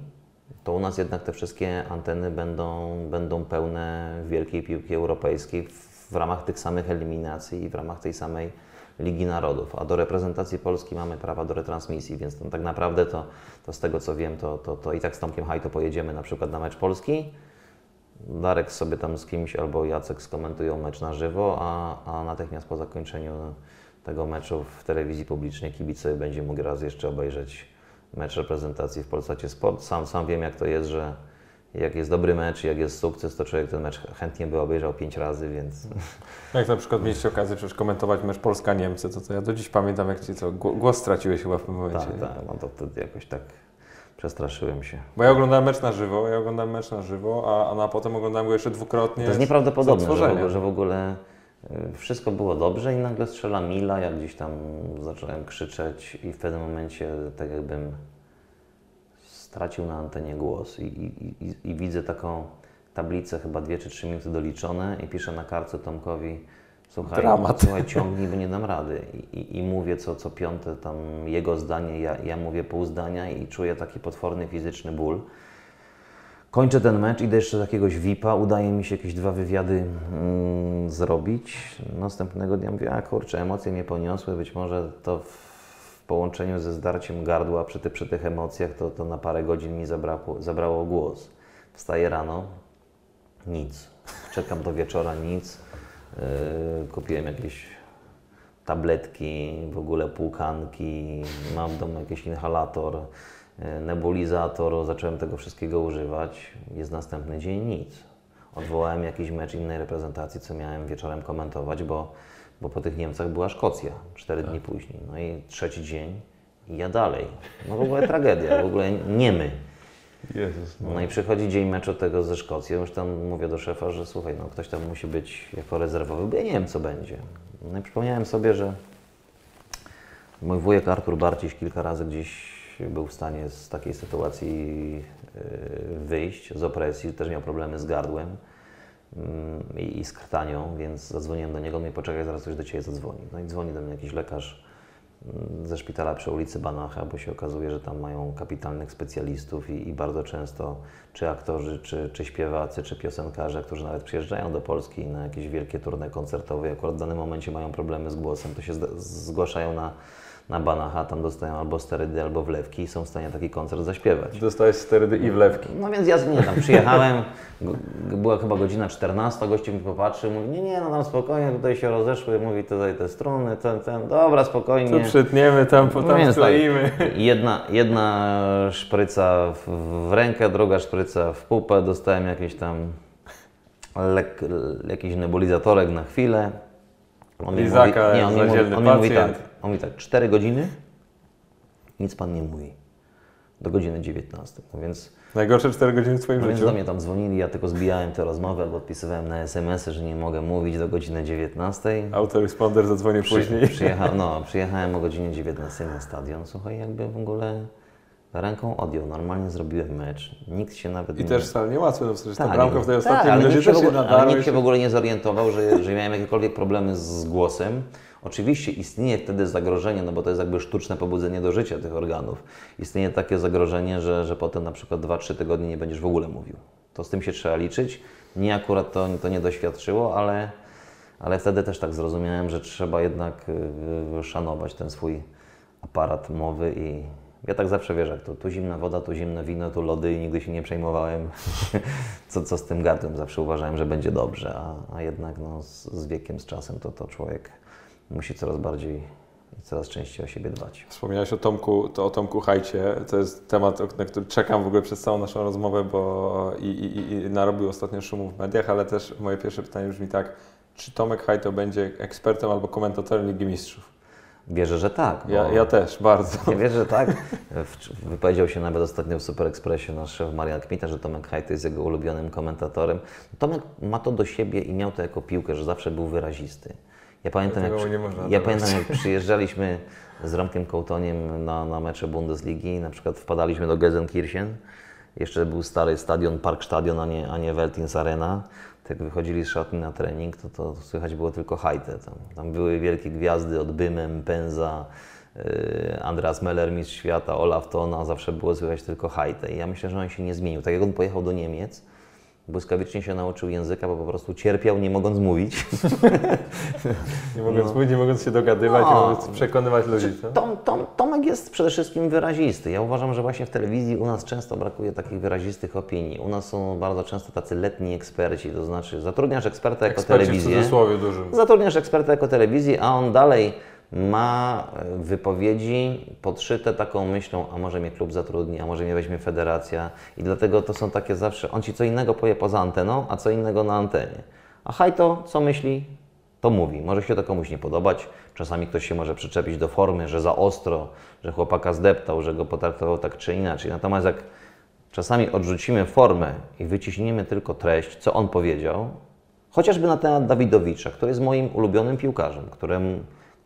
to u nas jednak te wszystkie anteny będą, będą pełne wielkiej piłki europejskiej w, w ramach tych samych eliminacji i w ramach tej samej Ligi Narodów. A do reprezentacji Polski mamy prawa do retransmisji, więc no, tak naprawdę to, to z tego co wiem, to, to, to i tak z Tomkiem Hajto pojedziemy na przykład na mecz Polski. Darek sobie tam z kimś albo Jacek skomentują mecz na żywo, a, a natychmiast po zakończeniu tego meczu w telewizji publicznej kibic sobie będzie mógł raz jeszcze obejrzeć mecz reprezentacji w Polsacie Sport. Sam, sam wiem jak to jest, że jak jest dobry mecz, jak jest sukces, to człowiek ten mecz chętnie by obejrzał pięć razy, więc Jak na przykład mieliście okazję przecież komentować mecz Polska-Niemcy, to, to ja do dziś pamiętam, jak ci co, głos straciłeś chyba w tym momencie. tak, tak, no to wtedy jakoś tak przestraszyłem się. Bo ja oglądałem mecz na żywo, ja oglądałem mecz na żywo, a, a na potem oglądałem go jeszcze dwukrotnie. To jest nieprawdopodobne, że w, ogóle, że w ogóle y, wszystko było dobrze i nagle strzela Mila, ja gdzieś tam zacząłem krzyczeć i w pewnym momencie tak jakbym stracił na antenie głos i, i, i, i widzę taką tablicę, chyba dwie czy trzy minuty doliczone i piszę na kartce Tomkowi Słuchaj, Dramat. słuchaj, ciągnij, bo nie dam rady. I, i, mówię co, co piąte tam jego zdanie, ja, ja mówię pół zdania i czuję taki potworny fizyczny ból. Kończę ten mecz, idę jeszcze do jakiegoś VIP-a, udaje mi się jakieś dwa wywiady mm, zrobić. Następnego dnia mówię, a kurczę, emocje mnie poniosły, być może to w połączeniu ze zdarciem gardła przy, ty, przy tych emocjach to, to na parę godzin mi zabrało, zabrało głos. Wstaję rano, nic. Czekam do wieczora, nic. Yy, kupiłem jakieś tabletki, w ogóle płukanki, mam w domu jakiś inhalator, yy, nebulizator, zacząłem tego wszystkiego używać. Jest następny dzień nic. Odwołałem jakiś mecz innej reprezentacji, co miałem wieczorem komentować, bo, bo po tych Niemcach była Szkocja, cztery dni później. No i trzeci dzień i ja dalej. No w ogóle tragedia, w ogóle niemy. Jezus. No i przychodzi dzień meczu tego ze Szkocją, już tam mówię do szefa, że słuchaj, no ktoś tam musi być jako rezerwowy, bo ja nie wiem co będzie. No i przypomniałem sobie, że mój wujek Artur Barciś kilka razy gdzieś był w stanie z takiej sytuacji yy, wyjść, z opresji, też miał problemy z gardłem i, i z krtanią, więc zadzwoniłem do niego, i poczekaj, zaraz ktoś do Ciebie zadzwoni. No i dzwoni do mnie jakiś lekarz mm, ze szpitala przy ulicy Banacha, bo się okazuje, że tam mają kapitalnych specjalistów i, i bardzo często czy aktorzy, czy, czy śpiewacy, czy piosenkarze, którzy nawet przyjeżdżają do Polski na jakieś wielkie turne koncertowe i akurat w danym momencie mają problemy z głosem, to się zgłaszają na, na Banacha, tam dostają albo sterydy, albo wlewki i są w stanie taki koncert zaśpiewać. Dostałeś sterydy i wlewki. No więc ja nie tam przyjechałem, była chyba godzina 14, gościu mi popatrzył, mówi, nie, nie, no tam spokojnie, tutaj się rozeszły, mówi tutaj te struny, ten, ten, dobra, spokojnie. Tu przytniemy, tam No potem tak, skleimy. jedna, jedna szpryca w, w rękę, druga szpryca w pupę, dostałem jakiś tam lek, jakiś nebulizatorek na chwilę. On Lizaka, nie, on mi mówi, on mi mówi tak. On mówi tak, 4 godziny, nic Pan nie mówi, do godziny 19, no więc... Najgorsze 4 godziny w Twoim No więc życiu. do mnie tam dzwonili, ja tylko zbijałem te rozmowy albo odpisywałem na SMS-y, że nie mogę mówić do godziny 19. Autoresponder zadzwonił później. Przyjechałem, no, przyjechałem o godzinie 19 na stadion. Słuchaj, jakby w ogóle ręką odjął. Normalnie zrobiłem mecz. Nikt się nawet I nie... też wcale nie łatwo, no przecież ta Tak, bramka w tej tak, ostatniej ale minucie się, w się nadarła. nikt się w ogóle nie zorientował, że, że miałem jakiekolwiek problemy z głosem. Oczywiście istnieje wtedy zagrożenie, no bo to jest jakby sztuczne pobudzenie do życia tych organów. Istnieje takie zagrożenie, że, że potem na przykład 2-3 tygodnie nie będziesz w ogóle mówił. To z tym się trzeba liczyć. Mnie akurat to, to nie doświadczyło, ale, ale wtedy też tak zrozumiałem, że trzeba jednak y, szanować ten swój aparat mowy i ja tak zawsze wierzę, to tu zimna woda, tu zimne wino, tu lody i nigdy się nie przejmowałem, co, co z tym gardłem. Zawsze uważałem, że będzie dobrze, a, a jednak no, z, z wiekiem, z czasem to, to człowiek musi coraz bardziej i coraz częściej o siebie dbać. Wspomniałeś o Tomku, to o Tomku Hajcie. To jest temat, na który czekam w ogóle przez całą naszą rozmowę, bo i, i, i narobił ostatnio szumu w mediach, ale też moje pierwsze pytanie brzmi tak, czy Tomek Hajto będzie ekspertem albo komentatorem Ligi Mistrzów? Wierzę, że tak. Ja, ja też, bardzo. Ja wierzę, że tak. Wypowiedział się nawet ostatnio w Super Expressie nasz szef Marian Kmita, że Tomek Hajt jest jego ulubionym komentatorem. Tomek ma to do siebie i miał to jako piłkę, że zawsze był wyrazisty. Ja pamiętam, jak, ja pamiętam, jak przyjeżdżaliśmy z Romkiem Kołtoniem na, na mecze Bundesligi, na przykład wpadaliśmy do Gelsenkirchen. Jeszcze był stary stadion, Parkstadion, a nie, a nie Veltins Arena. Tak jak wychodzili z szatni na trening, to, to słychać było tylko hajtę. Tam, tam były wielkie gwiazdy od Bymem, Penza, yy, Andreas Meller, mistrz świata, Olaf Tona, zawsze było słychać tylko hajtę. I ja myślę, że on się nie zmienił. Tak jak on pojechał do Niemiec, błyskawicznie się nauczył języka, bo po prostu cierpiał, nie mogąc mówić. Nie mogąc mówić, nie mogąc się dogadywać, nie No. mogąc przekonywać ludzi. Co? Tom, Tom, Tomek jest przede wszystkim wyrazisty. Ja uważam, że właśnie w telewizji u nas często brakuje takich wyrazistych opinii. U nas są bardzo często tacy letni eksperci, to znaczy zatrudniasz eksperta jako Eksperci w telewizję. cudzysłowie dużym. Zatrudniasz eksperta jako telewizję, a on dalej ma e, wypowiedzi podszyte taką myślą, a może mnie klub zatrudni, a może mnie weźmie federacja. I dlatego to są takie zawsze, on ci co innego powie poza anteną, a co innego na antenie. A hajto, co myśli, to mówi. Może się to komuś nie podobać. Czasami ktoś się może przyczepić do formy, że za ostro, że chłopaka zdeptał, że go potraktował tak czy inaczej. Natomiast jak czasami odrzucimy formę i wyciśniemy tylko treść, co on powiedział, chociażby na temat Dawidowicza, który jest moim ulubionym piłkarzem, któremu,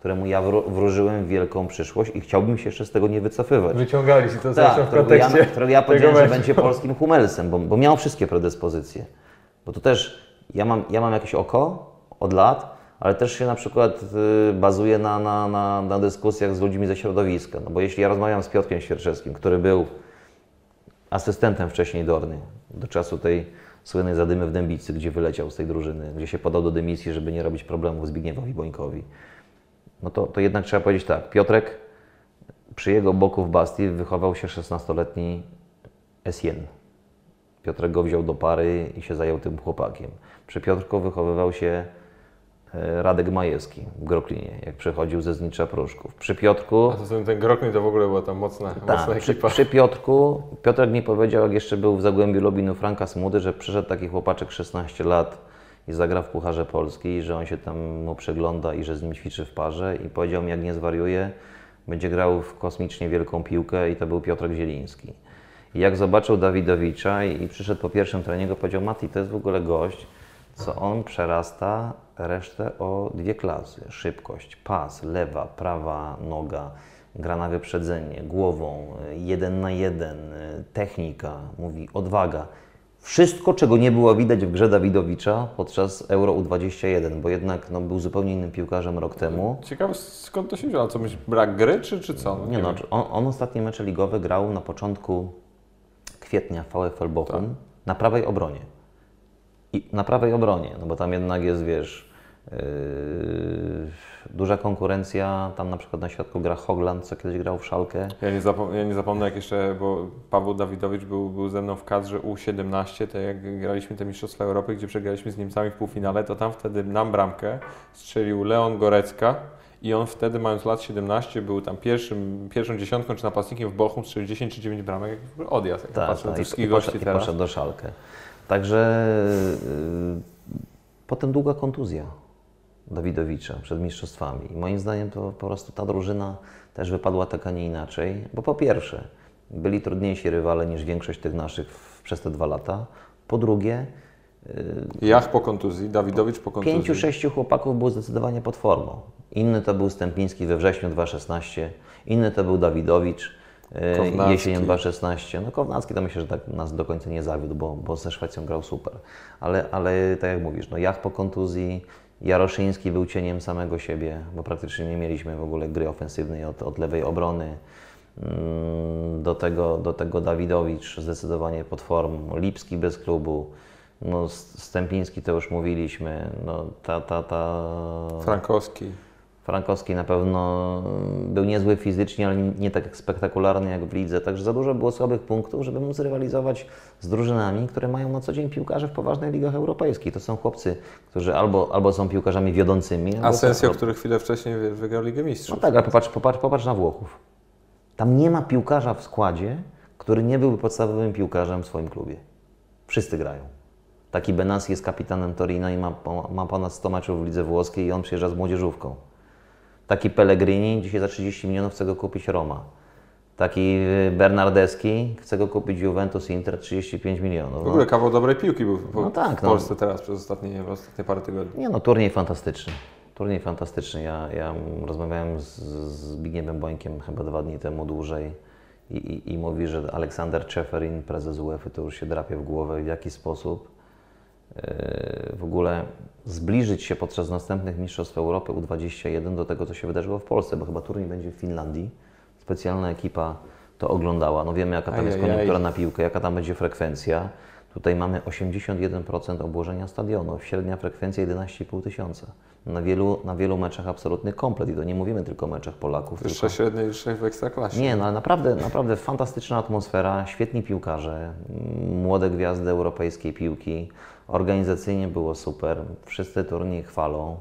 któremu ja wró- wróżyłem wielką przyszłość i chciałbym się jeszcze z tego nie wycofywać. Wyciągali się to Tak, w którego ja, kontekście którego ja powiedziałem, że będzie polskim Hummelsem, bo, bo miał wszystkie predyspozycje. Bo to też, ja mam, ja mam jakieś oko od lat, ale też się na przykład y, bazuje na, na, na, na dyskusjach z ludźmi ze środowiska. No bo jeśli ja rozmawiam z Piotrkiem Świerczewskim, który był asystentem wcześniej Dorny, do czasu tej słynnej zadymy w Dębicy, gdzie wyleciał z tej drużyny, gdzie się podał do dymisji, żeby nie robić problemów Zbigniewowi Bońkowi, no to, to jednak trzeba powiedzieć tak, Piotrek przy jego boku w Bastii wychował się 16-letni Essien. Piotrek go wziął do pary i się zajął tym chłopakiem. Przy Piotrku wychowywał się e, Radek Majewski w Groklinie, jak przychodził ze Znicza Pruszków. Przy Piotrku... A to ten, Grokny to w ogóle była tam mocna, mocna Tak, przy, ekipa. przy Piotrku, Piotrek mi powiedział, jak jeszcze był w Zagłębiu Lubinu Franka Smudy, że przyszedł taki chłopaczek 16 lat i zagra w Pucharze Polski, że on się tam mu przegląda i że z nim ćwiczy w parze i powiedział mi, jak nie zwariuje, będzie grał w kosmicznie wielką piłkę i to był Piotrek Zieliński. I jak zobaczył Dawidowicza i, i przyszedł po pierwszym treningu, powiedział, Mati, to jest w ogóle gość, co on przerasta resztę o dwie klasy. Szybkość, pas, lewa, prawa noga, gra na wyprzedzenie, głową, jeden na jeden, technika, mówi odwaga. Wszystko, czego nie było widać w grze Dawidowicza podczas Euro U21, bo jednak no, był zupełnie innym piłkarzem rok temu. Ciekawe skąd to się wzięło, co myślisz, brak gry czy, czy co? Nie no, wiem. on, on ostatnie mecze ligowe grał na początku kwietnia w VfL Bochum Tak. na prawej obronie. I na prawej obronie, no bo tam jednak jest, wiesz, yy, duża konkurencja. Tam na przykład na środku gra Hogland, co kiedyś grał w Szalkę. Ja nie, zapom- ja nie zapomnę, jak jeszcze, bo Paweł Dawidowicz był, był ze mną w kadrze U17, to jak graliśmy te Mistrzostwa Europy, gdzie przegraliśmy z Niemcami w półfinale, to tam wtedy nam bramkę strzelił Leon Gorecka i on wtedy, mając lat 17, był tam pierwszym, pierwszą dziesiątką czy napastnikiem w Bochum, strzelił 10 czy 9 bramek, odjazd, jak Tak, patrzę na tak, tych i, wszystkich i, gości poszedł, i teraz. poszedł do Szalkę. Także yy, potem długa kontuzja Dawidowicza przed mistrzostwami. I moim zdaniem to po prostu ta drużyna też wypadła tak, a nie inaczej, bo po pierwsze byli trudniejsi rywale niż większość tych naszych w, przez te dwa lata. Po drugie, Jach po kontuzji, Dawidowicz po kontuzji. pięciu, sześciu chłopaków było zdecydowanie pod formą. Inny to był Stępiński we wrześniu 2016, inny to był Dawidowicz e, Kownacki. jesienią 2016. No Kownacki to myślę, że tak nas do końca nie zawiódł, bo, bo ze Szwecją grał super. Ale, ale tak jak mówisz, no Jach po kontuzji, Jaroszyński był cieniem samego siebie, bo praktycznie nie mieliśmy w ogóle gry ofensywnej od, od lewej obrony. Mm, Do tego, do tego Dawidowicz zdecydowanie pod formą, Lipski bez klubu, no Stępiński to już mówiliśmy, no ta, ta, ta... Frankowski. Frankowski na pewno był niezły fizycznie, ale nie tak spektakularny jak w lidze, także za dużo było słabych punktów, żeby móc rywalizować z drużynami, które mają na co dzień piłkarzy w poważnych ligach europejskich. To są chłopcy, którzy albo, albo są piłkarzami wiodącymi, Asensio, są, który chwilę wcześniej wy- wygrał Ligę no Mistrzów. tak, ale popatrz, popatrz, popatrz na Włochów. Tam nie ma piłkarza w składzie, który nie byłby podstawowym piłkarzem w swoim klubie. Wszyscy grają. Taki Benassi jest kapitanem Torino i ma, ma ponad 100 meczów w lidze włoskiej i on przyjeżdża z młodzieżówką. Taki Pellegrini dzisiaj za 30 milionów chce go kupić Roma. Taki y, Bernardeschi chce go kupić Juventus Inter 35 milionów. W ogóle kawał dobrej piłki był w, No tak, w no. Polsce teraz przez ostatnie, ostatnie parę tygodni. Nie no, turniej fantastyczny. Turniej fantastyczny. Ja, ja rozmawiałem z, z Zbigniewem Bońkiem chyba dwa dni temu dłużej i, i, i mówi, że Aleksander Czeferin, prezes UEFA, to już się drapie w głowę, w jaki sposób w ogóle zbliżyć się podczas następnych Mistrzostw Europy U21 do tego, co się wydarzyło w Polsce, bo chyba turniej będzie w Finlandii. Specjalna ekipa to oglądała. No wiemy, jaka tam jest koniunktura na piłkę, jaka tam będzie frekwencja. Tutaj mamy 81% obłożenia stadionu, średnia frekwencja 11,5 tysiąca. Na wielu, na wielu meczach absolutny komplet i to nie mówimy tylko o meczach Polaków. Wyższe Tylko... średnie niż w Ekstraklasie. Nie, no ale naprawdę, naprawdę fantastyczna atmosfera, świetni piłkarze, młode gwiazdy europejskiej piłki. Organizacyjnie było super, wszyscy turniej chwalą.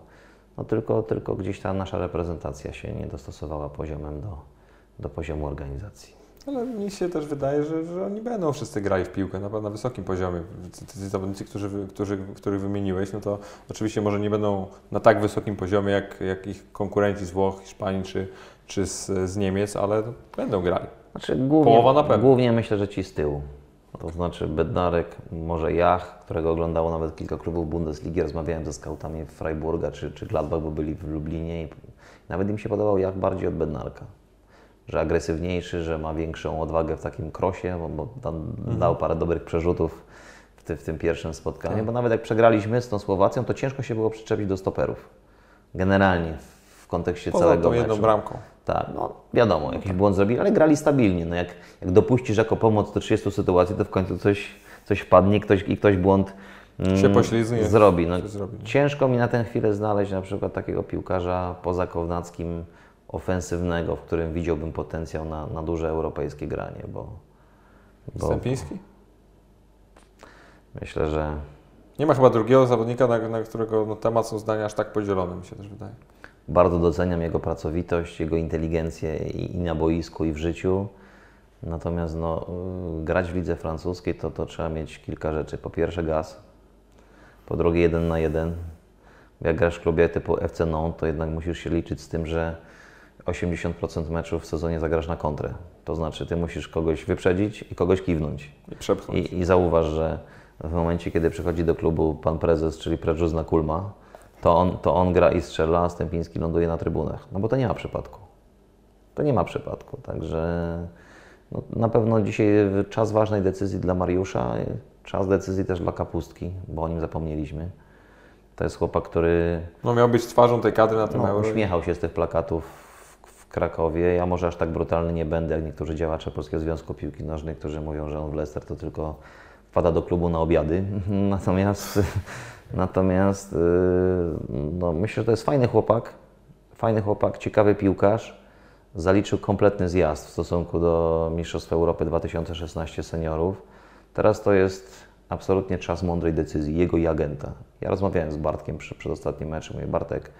No tylko, tylko gdzieś ta nasza reprezentacja się nie dostosowała poziomem do, do poziomu organizacji. Ale mi się też wydaje, że, że oni będą wszyscy grali w piłkę na, na wysokim poziomie. Ci- zawodnicy, którzy, którzy, których wymieniłeś, no to oczywiście może nie będą na tak wysokim poziomie jak, jak ich konkurenci z Włoch, Hiszpanii czy, czy z, z Niemiec, ale będą grali. Znaczy, głównie, Połowa na pewno. Głównie myślę, że ci z tyłu. To znaczy Bednarek, może Jach, którego oglądało nawet kilka klubów Bundesligi. Rozmawiałem ze skautami Freiburga czy, czy Gladbach, bo byli w Lublinie i nawet im się podobał Jach bardziej od Bednarka. Że agresywniejszy, że ma większą odwagę w takim krosie, bo, tam Mhm. dał parę dobrych przerzutów w, ty, w tym pierwszym spotkaniu. Tak. Bo nawet jak przegraliśmy z tą Słowacją, to ciężko się było przyczepić do stoperów. generalnie w kontekście Poza całego tą meczu. jedną bramką. Tak, no wiadomo, jakiś błąd zrobili, ale grali stabilnie. No jak, jak dopuścisz jako pomoc do 30 sytuacji, to w końcu coś, coś wpadnie ktoś, i ktoś błąd mm, Się poślizgnie, zrobi. No, zrobi. Ciężko mi na tę chwilę znaleźć na przykład takiego piłkarza poza Kownackim ofensywnego, w którym widziałbym potencjał na, na duże europejskie granie, bo, bo Stępiński? myślę, że Nie ma chyba drugiego zawodnika, na, na którego no, temat są zdania aż tak podzielone, mi się też wydaje. Bardzo doceniam jego pracowitość, jego inteligencję i, i na boisku, i w życiu. Natomiast no, grać w lidze francuskiej to, to trzeba mieć kilka rzeczy. Po pierwsze gaz, po drugie jeden na jeden. Jak grasz w klubie typu FC Nantes, to jednak musisz się liczyć z tym, że 80% meczów w sezonie zagrasz na kontrę. To znaczy, ty musisz kogoś wyprzedzić i kogoś kiwnąć. I przepchnąć. I, I zauważ, że w momencie, kiedy przychodzi do klubu pan prezes, czyli Predżuzna Kulma, to on, to on gra i strzela, a Stępiński ląduje na trybunach. No bo to nie ma przypadku. To nie ma przypadku. Także no, na pewno dzisiaj czas ważnej decyzji dla Mariusza, czas decyzji też dla Kapustki, bo o nim zapomnieliśmy. To jest chłopak, który No miał być twarzą tej kadry na tym no, euro. uśmiechał się z tych plakatów w, w Krakowie. Ja może aż tak brutalny nie będę, jak niektórzy działacze Polskiego Związku Piłki Nożnej, którzy mówią, że on w Leicester to tylko wpada do klubu na obiady. Natomiast, natomiast yy, no, myślę, że to jest fajny chłopak, fajny chłopak, ciekawy piłkarz. Zaliczył kompletny zjazd w stosunku do Mistrzostw Europy 2016 seniorów. Teraz to jest absolutnie czas mądrej decyzji, jego i agenta. Ja rozmawiałem z Bartkiem przy, przed ostatnim meczem. Mówię, Bartek,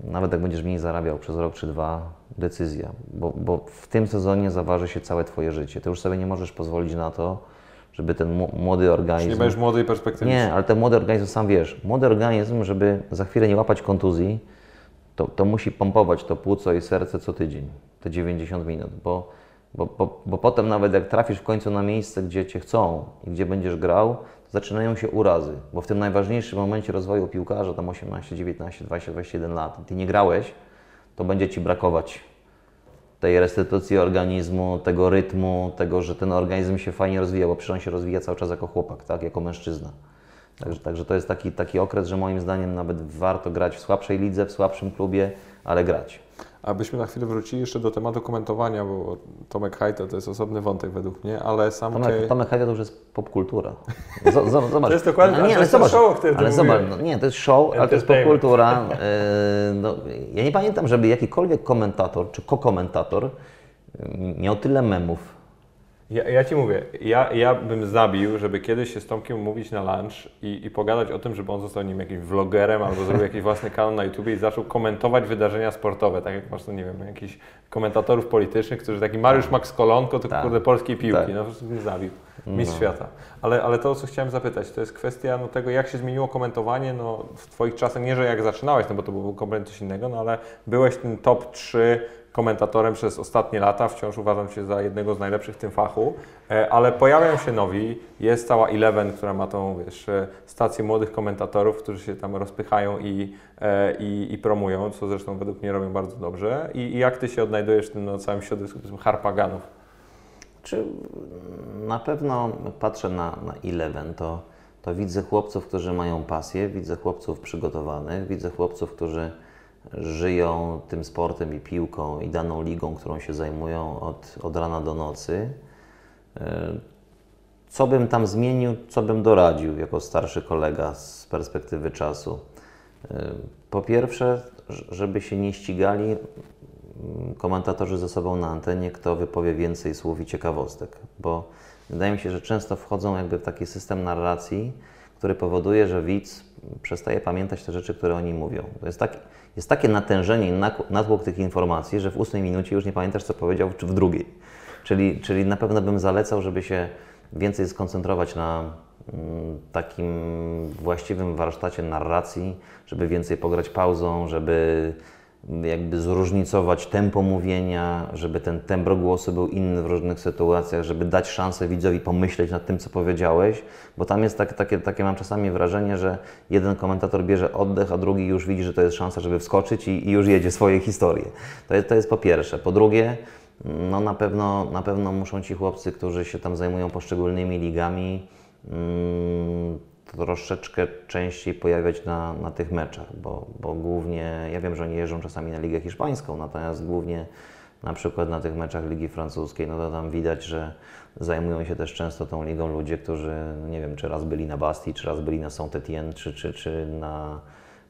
nawet jak będziesz mniej zarabiał przez rok czy dwa, decyzja, bo, bo w tym sezonie zaważy się całe Twoje życie. Ty już sobie nie możesz pozwolić na to, żeby ten młody Czyli organizm... nie będziesz młodej perspektywy. Nie, ale ten młody organizm, sam wiesz, młody organizm, żeby za chwilę nie łapać kontuzji, to, to musi pompować to płuco i serce co tydzień, te 90 minut, bo, bo, bo, bo potem nawet jak trafisz w końcu na miejsce, gdzie Cię chcą i gdzie będziesz grał, to zaczynają się urazy, bo w tym najważniejszym momencie rozwoju piłkarza, tam 18, 19, 20, 21 lat, Ty nie grałeś, to będzie Ci brakować tej restytucji organizmu, tego rytmu, tego, że ten organizm się fajnie rozwija, bo przecież on się rozwija cały czas jako chłopak, tak, jako mężczyzna. Także, także to jest taki, taki okres, że moim zdaniem nawet warto grać w słabszej lidze, w słabszym klubie, ale grać. Abyśmy na chwilę wrócili jeszcze do tematu komentowania, bo Tomek Hajto to jest osobny wątek według mnie, ale sam Tomek, Cię... Tomek Hajda to już jest popkultura. Z- Zobacz. To jest dokładnie- no, to nie, ale jest zobacz, show, o którym ale zobacz, no, nie, to jest show, ale to jest popkultura. Yy, no, ja nie pamiętam, żeby jakikolwiek komentator czy kokomentator yy, miał tyle memów Ja, ja Ci mówię, ja, ja bym zabił, żeby kiedyś się z Tomkiem mówić na lunch i, i pogadać o tym, żeby on został nim jakimś vlogerem albo zrobił jakiś własny kanał na YouTube i zaczął komentować wydarzenia sportowe, tak jak masz, no nie wiem, jakichś komentatorów politycznych, którzy taki Mariusz Max Kolonko, to Tak. kurde polskiej piłki, Tak. no po prostu bym zabił. Mistrz świata. Ale, ale to, o co chciałem zapytać, to jest kwestia no, tego, jak się zmieniło komentowanie no, w Twoich czasach, nie, że jak zaczynałeś, no bo to był kompletnie coś innego, no ale byłeś tym top 3 komentatorem przez ostatnie lata, wciąż uważam Cię za jednego z najlepszych w tym fachu, e, ale pojawiają się nowi, jest cała Eleven, która ma tą, wiesz, e, stację młodych komentatorów, którzy się tam rozpychają i, e, i, i promują, co zresztą według mnie robią bardzo dobrze. I, i jak Ty się odnajdujesz w tym no, całym środowisku harpaganów? Czy na pewno patrzę na, na Eleven, to, to widzę chłopców, którzy mają pasję, widzę chłopców przygotowanych, widzę chłopców, którzy żyją tym sportem i piłką i daną ligą, którą się zajmują od, od rana do nocy. E, Co bym tam zmienił, co bym doradził jako starszy kolega z perspektywy czasu? E, Po pierwsze, żeby się nie ścigali komentatorzy ze sobą na antenie, kto wypowie więcej słów i ciekawostek, bo wydaje mi się, że często wchodzą jakby w taki system narracji, który powoduje, że widz przestaje pamiętać te rzeczy, które oni mówią. To jest, taki, jest takie natężenie i natłok tych informacji, że w ósmej minucie już nie pamiętasz, co powiedział, czy w drugiej. Czyli, czyli na pewno bym zalecał, żeby się więcej skoncentrować na mm, takim właściwym warsztacie narracji, żeby więcej pograć pauzą, żeby jakby zróżnicować tempo mówienia, żeby ten tembr głosu był inny w różnych sytuacjach, żeby dać szansę widzowi pomyśleć nad tym, co powiedziałeś, bo tam jest tak, takie, takie mam czasami wrażenie, że jeden komentator bierze oddech, a drugi już widzi, że to jest szansa, żeby wskoczyć i, i już jedzie swoje historie. To jest, to jest po pierwsze. Po drugie, no na pewno, na pewno muszą ci chłopcy, którzy się tam zajmują poszczególnymi ligami, mm, troszeczkę częściej pojawiać na, na tych meczach, bo, bo głównie, ja wiem, że oni jeżdżą czasami na Ligę Hiszpańską, natomiast głównie na przykład na tych meczach Ligi Francuskiej, no to tam widać, że zajmują się też często tą ligą ludzie, którzy, no nie wiem, czy raz byli na Bastii, czy raz byli na Saint-Étienne, czy, czy, czy, na,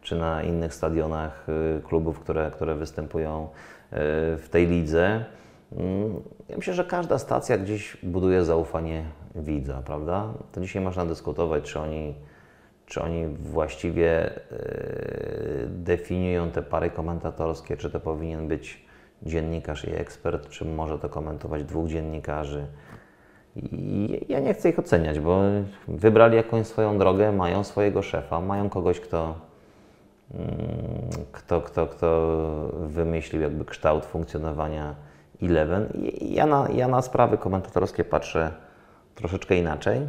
czy na innych stadionach y, klubów, które, które występują y, w tej lidze. Mm, Ja myślę, że każda stacja gdzieś buduje zaufanie widza, prawda? To dzisiaj można dyskutować, czy oni, czy oni właściwie y, definiują te pary komentatorskie, czy to powinien być dziennikarz i ekspert, czy może to komentować dwóch dziennikarzy. I ja nie chcę ich oceniać, bo wybrali jakąś swoją drogę, mają swojego szefa, mają kogoś, kto, mm, kto, kto, kto wymyślił jakby kształt funkcjonowania Eleven. I ja na, ja na sprawy komentatorskie patrzę troszeczkę inaczej.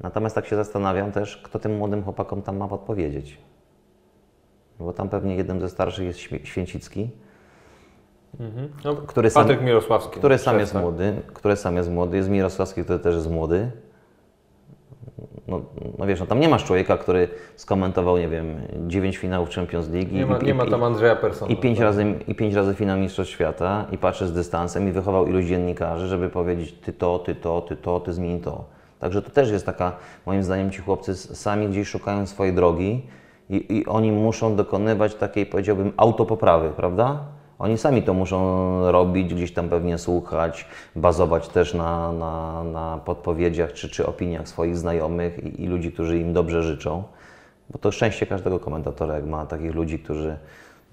Natomiast tak się zastanawiam też, kto tym młodym chłopakom tam ma podpowiedzieć. Bo tam pewnie jednym ze starszych jest Święcicki, No, który sam, Patryk Mirosławski. który sam jest tak. młody, który sam jest młody, jest Mirosławski, który też jest młody. No, no wiesz, no tam nie masz człowieka, który skomentował, nie wiem, 9 finałów Champions League Nie ma, i, nie ma i, tam Andrzeja Persona. i, pięć tak. razy, i pięć razy finał Mistrzostw Świata i patrzy z dystansem i wychował iluś dziennikarzy, żeby powiedzieć ty to, ty to, ty to, ty zmień to. Także to też jest taka, moim zdaniem ci chłopcy sami gdzieś szukają swojej drogi i, i oni muszą dokonywać takiej, powiedziałbym, autopoprawy, prawda? Oni sami to muszą robić, gdzieś tam pewnie słuchać, bazować też na, na, na podpowiedziach czy, czy opiniach swoich znajomych i, i ludzi, którzy im dobrze życzą. Bo to szczęście każdego komentatora, jak ma takich ludzi, którzy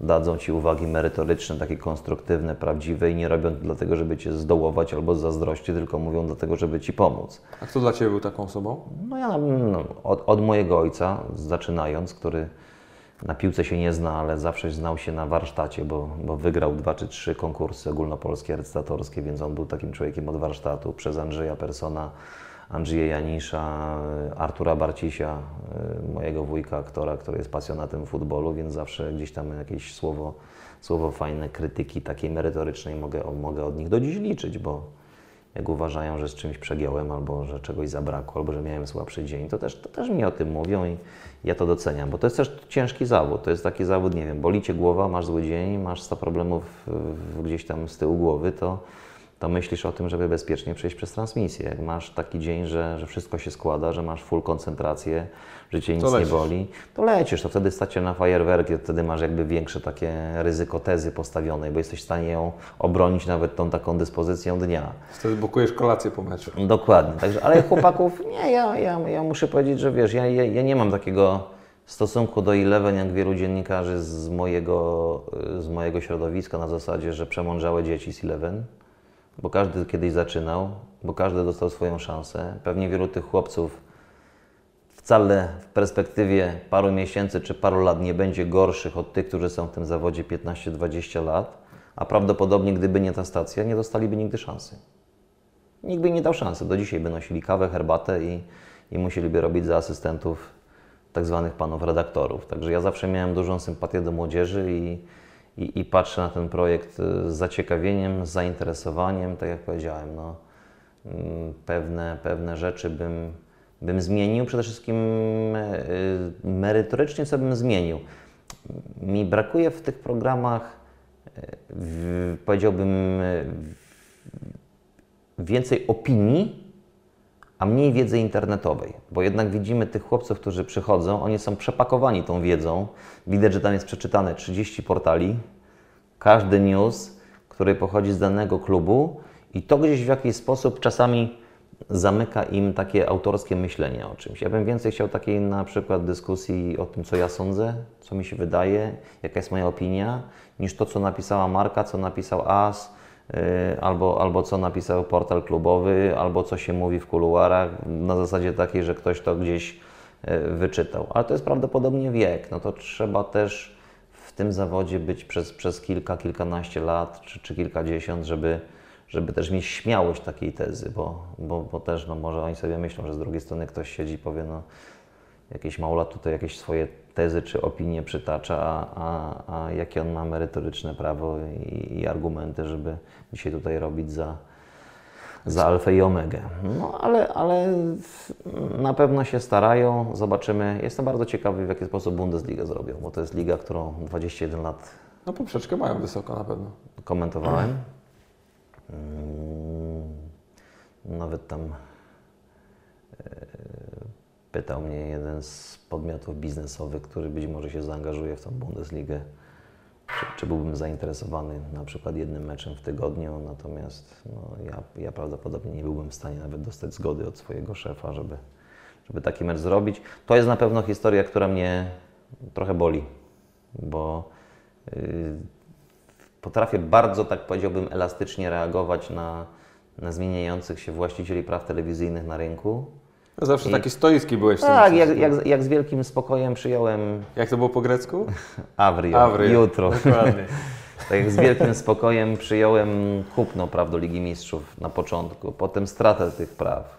dadzą Ci uwagi merytoryczne, takie konstruktywne, prawdziwe i nie robią to dlatego, żeby Cię zdołować albo zazdrościć, tylko mówią dlatego, żeby Ci pomóc. A kto dla Ciebie był taką osobą? No ja no, od, od mojego ojca, zaczynając, który na piłce się nie zna, ale zawsze znał się na warsztacie, bo, bo wygrał dwa czy trzy konkursy ogólnopolskie, recytatorskie, więc on był takim człowiekiem od warsztatu, przez Andrzeja Persona, Andrzeja Janisza, Artura Barcisia, y, mojego wujka aktora, który jest pasjonatem futbolu, więc zawsze gdzieś tam jakieś słowo, słowo fajne, krytyki takiej merytorycznej mogę, mogę od nich do dziś liczyć, bo jak uważają, że z czymś przegiąłem, albo że czegoś zabrakło, albo że miałem słabszy dzień, to też, to też mi o tym mówią i ja to doceniam, bo to jest też ciężki zawód. To jest taki zawód, nie wiem, boli cię głowa, masz zły dzień, masz 100 problemów gdzieś tam z tyłu głowy, to, to myślisz o tym, żeby bezpiecznie przejść przez transmisję. Jak masz taki dzień, że, że wszystko się składa, że masz full koncentrację, że cię nic nie boli, to lecisz, to wtedy stać się na fajerwerki, to wtedy masz jakby większe takie ryzyko tezy postawionej, bo jesteś w stanie ją obronić nawet tą taką dyspozycją dnia. Wtedy bukujesz kolację po meczu. Dokładnie, także, ale chłopaków, nie, ja, ja, ja muszę powiedzieć, że wiesz, ja, ja, ja nie mam takiego stosunku do Eleven jak wielu dziennikarzy z mojego, z mojego środowiska na zasadzie, że przemądrzałe dzieci z Eleven, bo każdy kiedyś zaczynał, bo każdy dostał swoją szansę. Pewnie wielu tych chłopców wcale w perspektywie paru miesięcy czy paru lat nie będzie gorszych od tych, którzy są w tym zawodzie 15-20 lat, a prawdopodobnie gdyby nie ta stacja, nie dostaliby nigdy szansy. Nikt by nie dał szansy. Do dzisiaj by nosili kawę, herbatę i, i musieliby robić za asystentów tak zwanych panów redaktorów. Także ja zawsze miałem dużą sympatię do młodzieży i, i, i patrzę na ten projekt y, z zaciekawieniem, z zainteresowaniem. Tak jak powiedziałem, no, mm, pewne, pewne rzeczy bym, bym zmienił. Przede wszystkim y, merytorycznie co bym zmienił. Mi brakuje w tych programach, w, powiedziałbym, y, więcej opinii, a mniej wiedzy internetowej. Bo jednak widzimy tych chłopców, którzy przychodzą, oni są przepakowani tą wiedzą. Widać, że tam jest przeczytane 30 portali, każdy news, który pochodzi z danego klubu i to gdzieś w jakiś sposób czasami zamyka im takie autorskie myślenie o czymś. Ja bym więcej chciał takiej na przykład dyskusji o tym, co ja sądzę, co mi się wydaje, jaka jest moja opinia, niż to, co napisała Marka, co napisał As, albo, albo co napisał portal klubowy, albo co się mówi w kuluarach, na zasadzie takiej, że ktoś to gdzieś yy, wyczytał. Ale to jest prawdopodobnie wiek, no to trzeba też w tym zawodzie być przez, przez kilka, kilkanaście lat czy, czy kilkadziesiąt, żeby, żeby też mieć śmiałość takiej tezy, bo, bo, bo też no, może oni sobie myślą, że z drugiej strony ktoś siedzi i powie, no jakiś małolat tutaj jakieś swoje tezy czy opinie przytacza, a, a, a jakie on ma merytoryczne prawo i, i argumenty, żeby dzisiaj tutaj robić za, za alfę i omegę. No ale, ale na pewno się starają, zobaczymy. Jestem bardzo ciekawy, w jaki sposób Bundesliga zrobią, bo to jest liga, którą 21 lat No poprzeczkę mają wysoko na pewno. komentowałem. Mm, Nawet tam e, pytał mnie jeden z podmiotów biznesowych, który być może się zaangażuje w tą Bundesligę, czy, czy byłbym zainteresowany na przykład jednym meczem w tygodniu, natomiast no, ja, ja prawdopodobnie nie byłbym w stanie nawet dostać zgody od swojego szefa, żeby, żeby taki mecz zrobić. To jest na pewno historia, która mnie trochę boli, bo yy, potrafię bardzo, tak powiedziałbym, elastycznie reagować na, na zmieniających się właścicieli praw telewizyjnych na rynku. Zawsze I- taki stoicki byłeś Tak, jak, jak, jak z wielkim spokojem przyjąłem Jak to było po grecku? Avrio, Avrio. jutro. Dokładnie. Tak jak z wielkim spokojem przyjąłem kupno praw do Ligi Mistrzów na początku, potem stratę tych praw.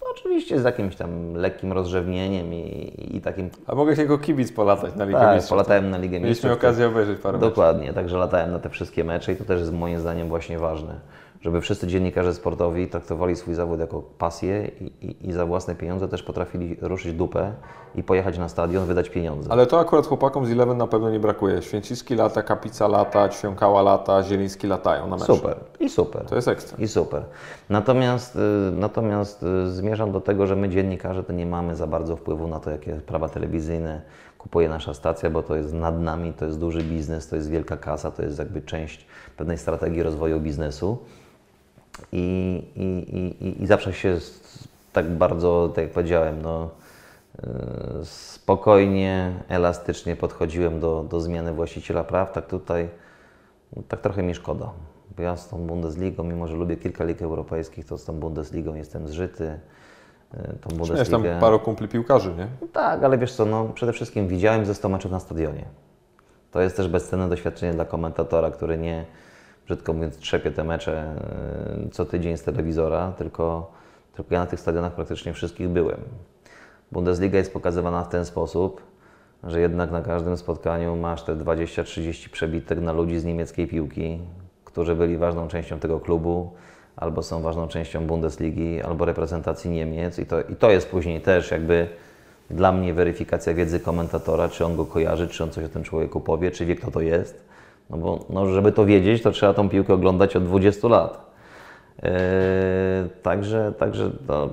No, oczywiście z jakimś tam lekkim rozrzewnieniem i, i takim... A mogłeś jako kibic polatać na Ligę Tak, Mistrzów. polatałem na Ligę Mistrzów. Mieliśmy okazję obejrzeć parę meczów. Dokładnie, także latałem na te wszystkie mecze i to też jest moim zdaniem właśnie ważne, żeby wszyscy dziennikarze sportowi traktowali swój zawód jako pasję i, i, i za własne pieniądze też potrafili ruszyć dupę i pojechać na stadion, wydać pieniądze. Ale to akurat chłopakom z Eleven na pewno nie brakuje. Święciski lata, Kapica lata, Ćwiąkała lata, Zieliński latają na mecz. Super i super. To jest ekstra. I super. Natomiast, y, natomiast y, zmierzam do tego, że my dziennikarze to nie mamy za bardzo wpływu na to, jakie prawa telewizyjne kupuje nasza stacja, bo to jest nad nami, to jest duży biznes, to jest wielka kasa, to jest jakby część pewnej strategii rozwoju biznesu. I, i, i, i- zawsze się tak bardzo, tak jak powiedziałem, no, y, spokojnie, elastycznie podchodziłem do, do zmiany właściciela praw. Tak tutaj, no, tak trochę mi szkoda. Bo ja z tą Bundesligą, mimo że lubię kilka lig europejskich, to z tą Bundesligą jestem zżyty. Y, Tą Miałeś tam Bundesligę... paru kumpli piłkarzy, nie? No Tak, ale wiesz co, no, przede wszystkim widziałem ze 100 meczów na stadionie. To jest też bezcenne doświadczenie dla komentatora, który nie, brzydko mówiąc, trzepie te mecze y, co tydzień z telewizora, tylko, tylko ja na tych stadionach praktycznie wszystkich byłem. Bundesliga jest pokazywana w ten sposób, że jednak na każdym spotkaniu masz te 20-30 przebitek na ludzi z niemieckiej piłki, którzy byli ważną częścią tego klubu, albo są ważną częścią Bundesligi, albo reprezentacji Niemiec. I to, I to jest później też jakby dla mnie weryfikacja wiedzy komentatora, czy on go kojarzy, czy on coś o tym człowieku powie, czy wie, kto to jest. No bo no, żeby to wiedzieć, to trzeba tą piłkę oglądać od 20 lat. Yy, także także no,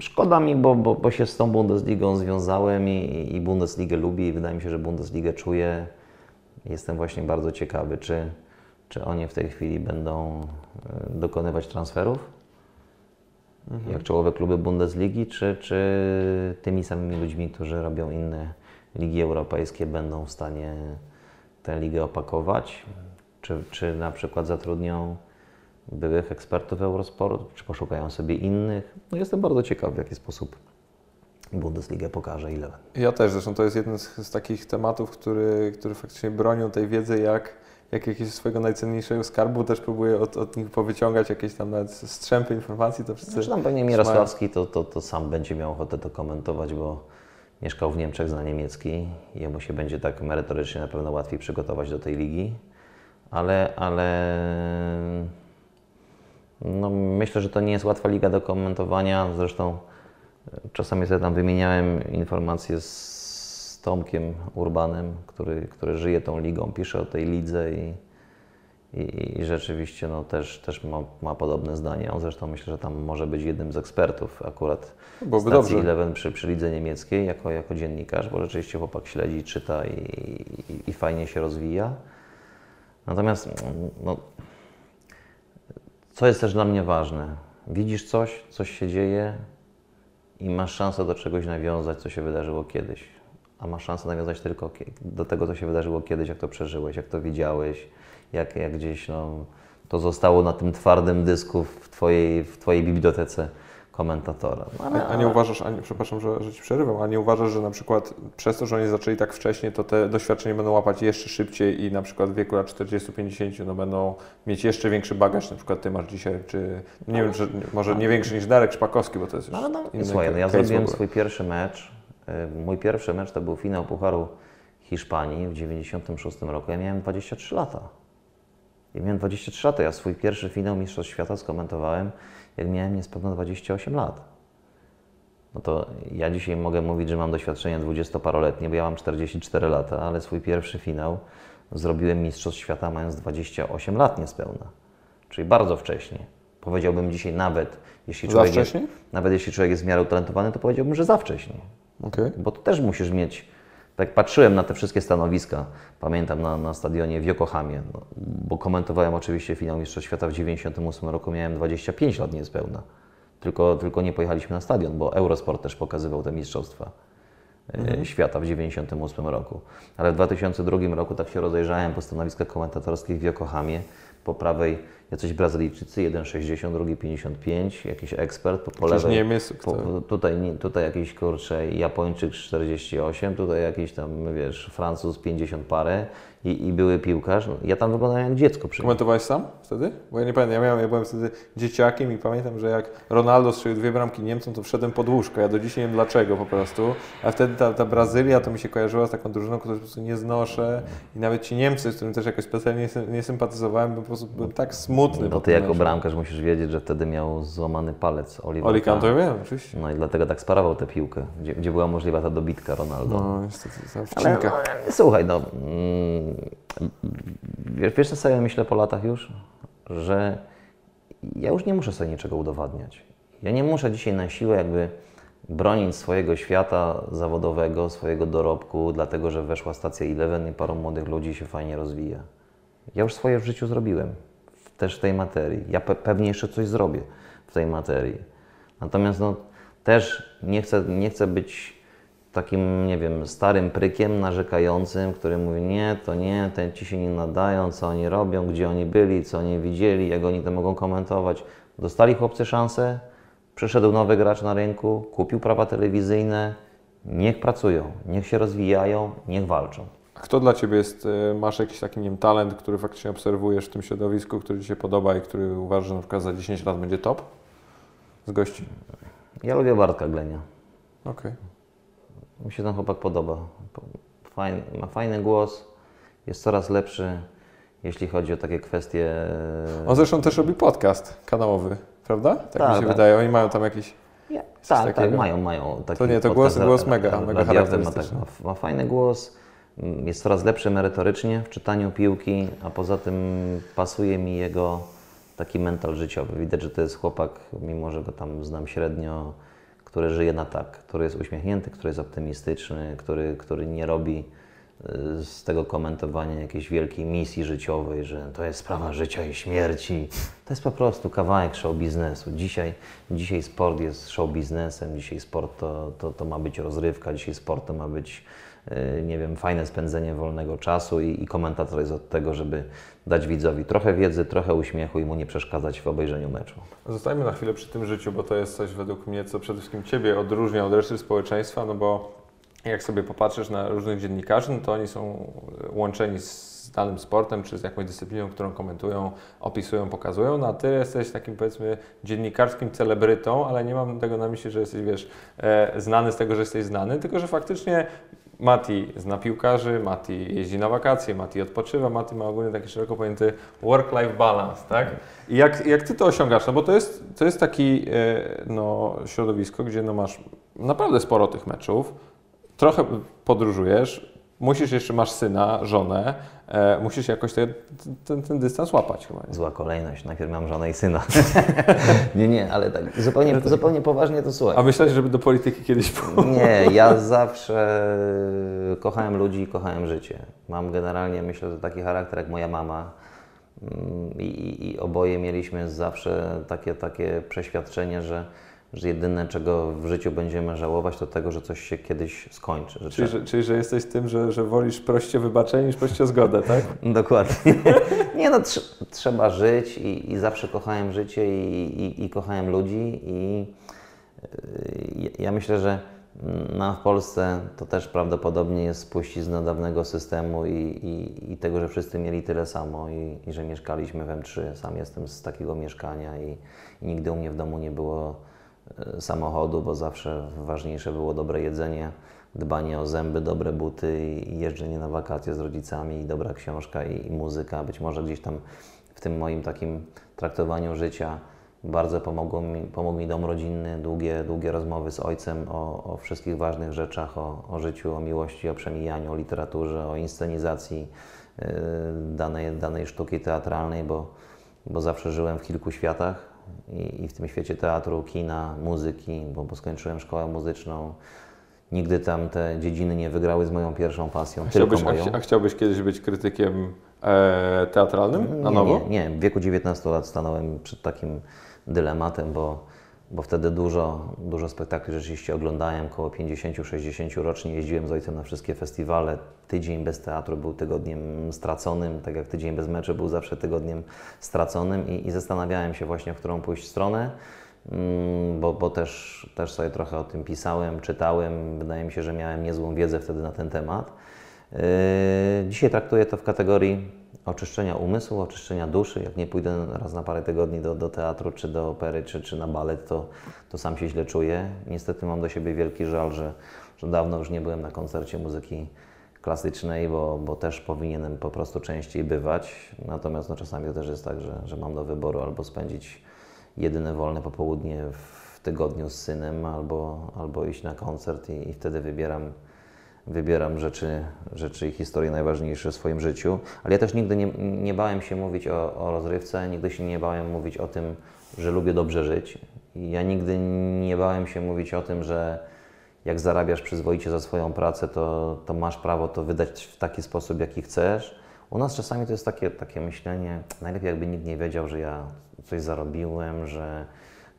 szkoda mi, bo, bo, bo się z tą Bundesligą związałem i, i Bundesligę lubię i wydaje mi się, że Bundesligę czuję. Jestem właśnie bardzo ciekawy, czy, czy oni w tej chwili będą yy, dokonywać transferów, jak czołowe kluby Bundesligi, czy, czy tymi samymi ludźmi, którzy robią inne ligi europejskie, będą w stanie tę ligę opakować, czy, czy na przykład zatrudnią byłych ekspertów Eurosport, czy poszukają sobie innych. No jestem bardzo ciekaw, w jaki sposób Bundesliga pokaże ile. Ja też, zresztą to jest jeden z, z takich tematów, który, który faktycznie bronią tej wiedzy, jak, jak jakiegoś swojego najcenniejszego skarbu, też próbuję od, od nich powyciągać jakieś tam nawet strzępy informacji, to wszyscy... Zresztą tam pewnie Mirosławski to, to, to sam będzie miał ochotę to komentować, bo mieszkał w Niemczech, zna niemiecki. Jemu się będzie tak merytorycznie na pewno łatwiej przygotować do tej ligi. Ale, ale no myślę, że to nie jest łatwa liga do komentowania. Zresztą e, czasami sobie tam wymieniałem informacje z Tomkiem Urbanem, który, który żyje tą ligą, pisze o tej lidze i, i, i rzeczywiście no, też, też ma, ma podobne zdanie. On zresztą myślę, że tam może być jednym z ekspertów akurat Byłoby stacji dobrze. Eleven przy, przy lidze niemieckiej jako, jako dziennikarz, bo rzeczywiście chłopak śledzi, czyta i, i, i fajnie się rozwija. Natomiast no, co jest też dla mnie ważne? Widzisz coś, coś się dzieje i masz szansę do czegoś nawiązać, co się wydarzyło kiedyś. A masz szansę nawiązać tylko do tego, co się wydarzyło kiedyś, jak to przeżyłeś, jak to widziałeś, jak, jak gdzieś no, to zostało na tym twardym dysku w Twojej, w twojej bibliotece komentatora. No, ale, A, a nie uważasz, a nie, przepraszam, że, że Ci przerywam, a nie uważasz, że na przykład przez to, że oni zaczęli tak wcześnie, to te doświadczenia będą łapać jeszcze szybciej i na przykład w wieku lat 40-50 no będą mieć jeszcze większy bagaż, na przykład Ty masz dzisiaj, czy nie wiem, czy, może nie większy niż Darek Szpakowski, bo to jest już No, ale no, inny słuchaj, no ja zrobiłem swój pierwszy mecz. y, Mój pierwszy mecz to był finał Pucharu Hiszpanii w 96 roku. Ja miałem 23 lata. Ja miałem 23 lata, ja swój pierwszy finał Mistrzostw Świata skomentowałem, jak miałem niespełna 28 lat. No to ja dzisiaj mogę mówić, że mam doświadczenie 20-paroletnie, bo ja mam 44 lata, ale swój pierwszy finał zrobiłem Mistrzostw Świata mając 28 lat niespełna. Czyli bardzo wcześnie. Powiedziałbym dzisiaj nawet, jeśli człowiek, jest, nawet jeśli człowiek jest w miarę utalentowany, to powiedziałbym, że za wcześnie. Okej. Bo to też musisz mieć. Tak patrzyłem na te wszystkie stanowiska, pamiętam na, na stadionie w Yokohamie, no, bo komentowałem oczywiście finał Mistrzostw Świata w 98 roku, miałem 25 lat niespełna. Tylko, tylko nie pojechaliśmy na stadion, bo Eurosport też pokazywał te mistrzostwa e, świata w 98 roku. Ale w 2002 roku tak się rozejrzałem po stanowiskach komentatorskich w Yokohamie. Po prawej jacyś Brazylijczycy, jeden 60, drugi 55, jakiś ekspert, po, po lewej Niemiec, po, tutaj, tutaj jakiś kurczę Japończyk 48, tutaj jakiś tam wiesz Francuz 50 parę i, i były piłkarz. No, Ja tam wyglądałem jak dziecko przy. Komentowałeś sam wtedy? Bo ja nie pamiętam, ja, miałem, ja byłem wtedy dzieciakiem i pamiętam, że jak Ronaldo strzelił dwie bramki Niemcom, to wszedłem pod łóżko. Ja do dzisiaj nie wiem dlaczego po prostu. A wtedy ta, ta Brazylia to mi się kojarzyła z taką drużyną, którą po prostu nie znoszę. I nawet ci Niemcy, z którym też jakoś specjalnie nie, sy- nie sympatyzowałem, byłem po prostu byłem tak smutny. No po ty jako bramkarz musisz wiedzieć, że wtedy miał złamany palec Oliver Oli Kahn. To wiem, oczywiście. No i dlatego tak sparował tę piłkę, gdzie, gdzie była możliwa ta dobitka Ronaldo. No niestety, ta Ale wcinka. no, słuchaj, no, mm, wiesz, wiesz co sobie myślę po latach już? Że ja już nie muszę sobie niczego udowadniać. Ja nie muszę dzisiaj na siłę jakby bronić swojego świata zawodowego, swojego dorobku, dlatego że weszła stacja Eleven i paru młodych ludzi się fajnie rozwija. Ja już swoje w życiu zrobiłem, też w tej materii. Ja pe- pewnie jeszcze coś zrobię w tej materii. Natomiast no, też nie chcę, nie chcę być takim, nie wiem, starym prykiem narzekającym, który mówi, nie, to nie, ten ci się nie nadają, co oni robią, gdzie oni byli, co oni widzieli, jak oni to mogą komentować. Dostali chłopcy szansę, przyszedł nowy gracz na rynku, kupił prawa telewizyjne, niech pracują, niech się rozwijają, niech walczą. Kto dla Ciebie jest, y, masz jakiś taki, nie wiem, talent, który faktycznie obserwujesz w tym środowisku, który Ci się podoba i który uważasz, że na przykład za 10 lat będzie top? Z gości. Ja lubię Bartka Glenia. Okej. Mi się ten chłopak podoba. Fajny, ma fajny głos, jest coraz lepszy, jeśli chodzi o takie kwestie. On zresztą też robi podcast kanałowy, prawda? Tak, mi Tak, się tak. wydaje. Oni mają tam jakiś. Ja, tak, tak, takiego? mają, mają. Taki To nie, to głos- głos mega, mega ma, tak, charakterystyczny. ma, ma fajny głos, jest coraz lepszy merytorycznie w czytaniu piłki, a poza tym pasuje mi jego taki mental życiowy. Widać, że to jest chłopak, mimo że go tam znam średnio, który żyje na tak, który jest uśmiechnięty, który jest optymistyczny, który, który nie robi y, z tego komentowania jakiejś wielkiej misji życiowej, że to jest sprawa życia i śmierci. To jest po prostu kawałek show biznesu. Dzisiaj, dzisiaj sport jest show biznesem, dzisiaj sport to, to, to ma być rozrywka, dzisiaj sport to ma być, nie wiem, fajne spędzenie wolnego czasu i, i komentator jest od tego, żeby dać widzowi trochę wiedzy, trochę uśmiechu i mu nie przeszkadzać w obejrzeniu meczu. Zostajmy na chwilę przy tym życiu, bo to jest coś według mnie, co przede wszystkim Ciebie odróżnia od reszty społeczeństwa, no bo jak sobie popatrzysz na różnych dziennikarzy, no to oni są łączeni z danym sportem, czy z jakąś dyscypliną, którą komentują, opisują, pokazują, no a Ty jesteś takim powiedzmy dziennikarskim celebrytą, ale nie mam tego na myśli, że jesteś, wiesz, e, znany z tego, że jesteś znany, tylko że faktycznie Mati zna piłkarzy, Mati jeździ na wakacje, Mati odpoczywa, Mati ma ogólnie taki szeroko pojęty work-life balance, tak? I jak, jak Ty to osiągasz? No bo to jest, to jest taki e, no, środowisko, gdzie no masz naprawdę sporo tych meczów, trochę podróżujesz, musisz jeszcze, masz syna, żonę, e, musisz jakoś te, ten, ten dystans łapać chyba, nie? Zła kolejność. Najpierw mam żonę i syna. nie, nie, ale tak zupełnie, zupełnie poważnie to słuchaj. A myślałeś, żeby do polityki kiedyś pójść? Nie, ja zawsze kochałem ludzi i kochałem życie. Mam generalnie, myślę, że taki charakter jak moja mama. Mm, I, i, i oboje mieliśmy zawsze takie, takie przeświadczenie, że, że jedyne, czego w życiu będziemy żałować, to tego, że coś się kiedyś skończy. Że Czyli, trzeba- że, czyli, że jesteś tym, że, że wolisz proście wybaczenie niż proście zgodę, tak? Dokładnie. Nie no, tr- trzeba żyć i, i zawsze kochałem życie i, i, i kochałem ludzi i yy, ja myślę, że nam w Polsce to też prawdopodobnie jest spuścizna dawnego systemu i, i, i tego, że wszyscy mieli tyle samo i, i że mieszkaliśmy w M3. Sam jestem z takiego mieszkania i, nigdy u mnie w domu nie było samochodu, bo zawsze ważniejsze było dobre jedzenie, dbanie o zęby, dobre buty i jeżdżenie na wakacje z rodzicami i dobra książka i, i muzyka. Być może gdzieś tam w tym moim takim traktowaniu życia. Bardzo pomogło mi, pomógł mi dom rodzinny, długie, długie rozmowy z ojcem o, o wszystkich ważnych rzeczach, o, o życiu, o miłości, o przemijaniu, o literaturze, o inscenizacji yy, danej, danej sztuki teatralnej, bo, bo zawsze żyłem w kilku światach i, i w tym świecie teatru, kina, muzyki, bo, bo skończyłem szkołę muzyczną. Nigdy tam te dziedziny nie wygrały z moją pierwszą pasją, tylko a, moją. chci- a chciałbyś kiedyś być krytykiem e, teatralnym na nie, nowo? Nie, nie, w wieku 19 lat stanąłem przed takim dylematem, bo, bo wtedy dużo, dużo spektakli rzeczywiście oglądałem, około 50-60 rocznie jeździłem z ojcem na wszystkie festiwale. Tydzień bez teatru był tygodniem straconym, tak jak tydzień bez meczu był zawsze tygodniem straconym i, i zastanawiałem się właśnie, w którą pójść stronę. Mm, Bo, bo też, też sobie trochę o tym pisałem, czytałem. Wydaje mi się, że miałem niezłą wiedzę wtedy na ten temat. Yy, Dzisiaj traktuję to w kategorii oczyszczenia umysłu, oczyszczenia duszy. Jak nie pójdę raz na parę tygodni do, do teatru, czy do opery, czy, czy na balet, to, to sam się źle czuję. Niestety mam do siebie wielki żal, że, że dawno już nie byłem na koncercie muzyki klasycznej, bo, bo też powinienem po prostu częściej bywać. Natomiast no, czasami to też jest tak, że, że mam do wyboru albo spędzić jedyne wolne popołudnie w tygodniu z synem, albo, albo iść na koncert i, i wtedy wybieram wybieram rzeczy, rzeczy i historie najważniejsze w swoim życiu, ale ja też nigdy nie, nie bałem się mówić o, o rozrywce, nigdy się nie bałem mówić o tym, że lubię dobrze żyć. Ja nigdy nie bałem się mówić o tym, że jak zarabiasz przyzwoicie za swoją pracę, to, to masz prawo to wydać w taki sposób, jaki chcesz. U nas czasami to jest takie, takie myślenie, najlepiej jakby nikt nie wiedział, że ja coś zarobiłem, że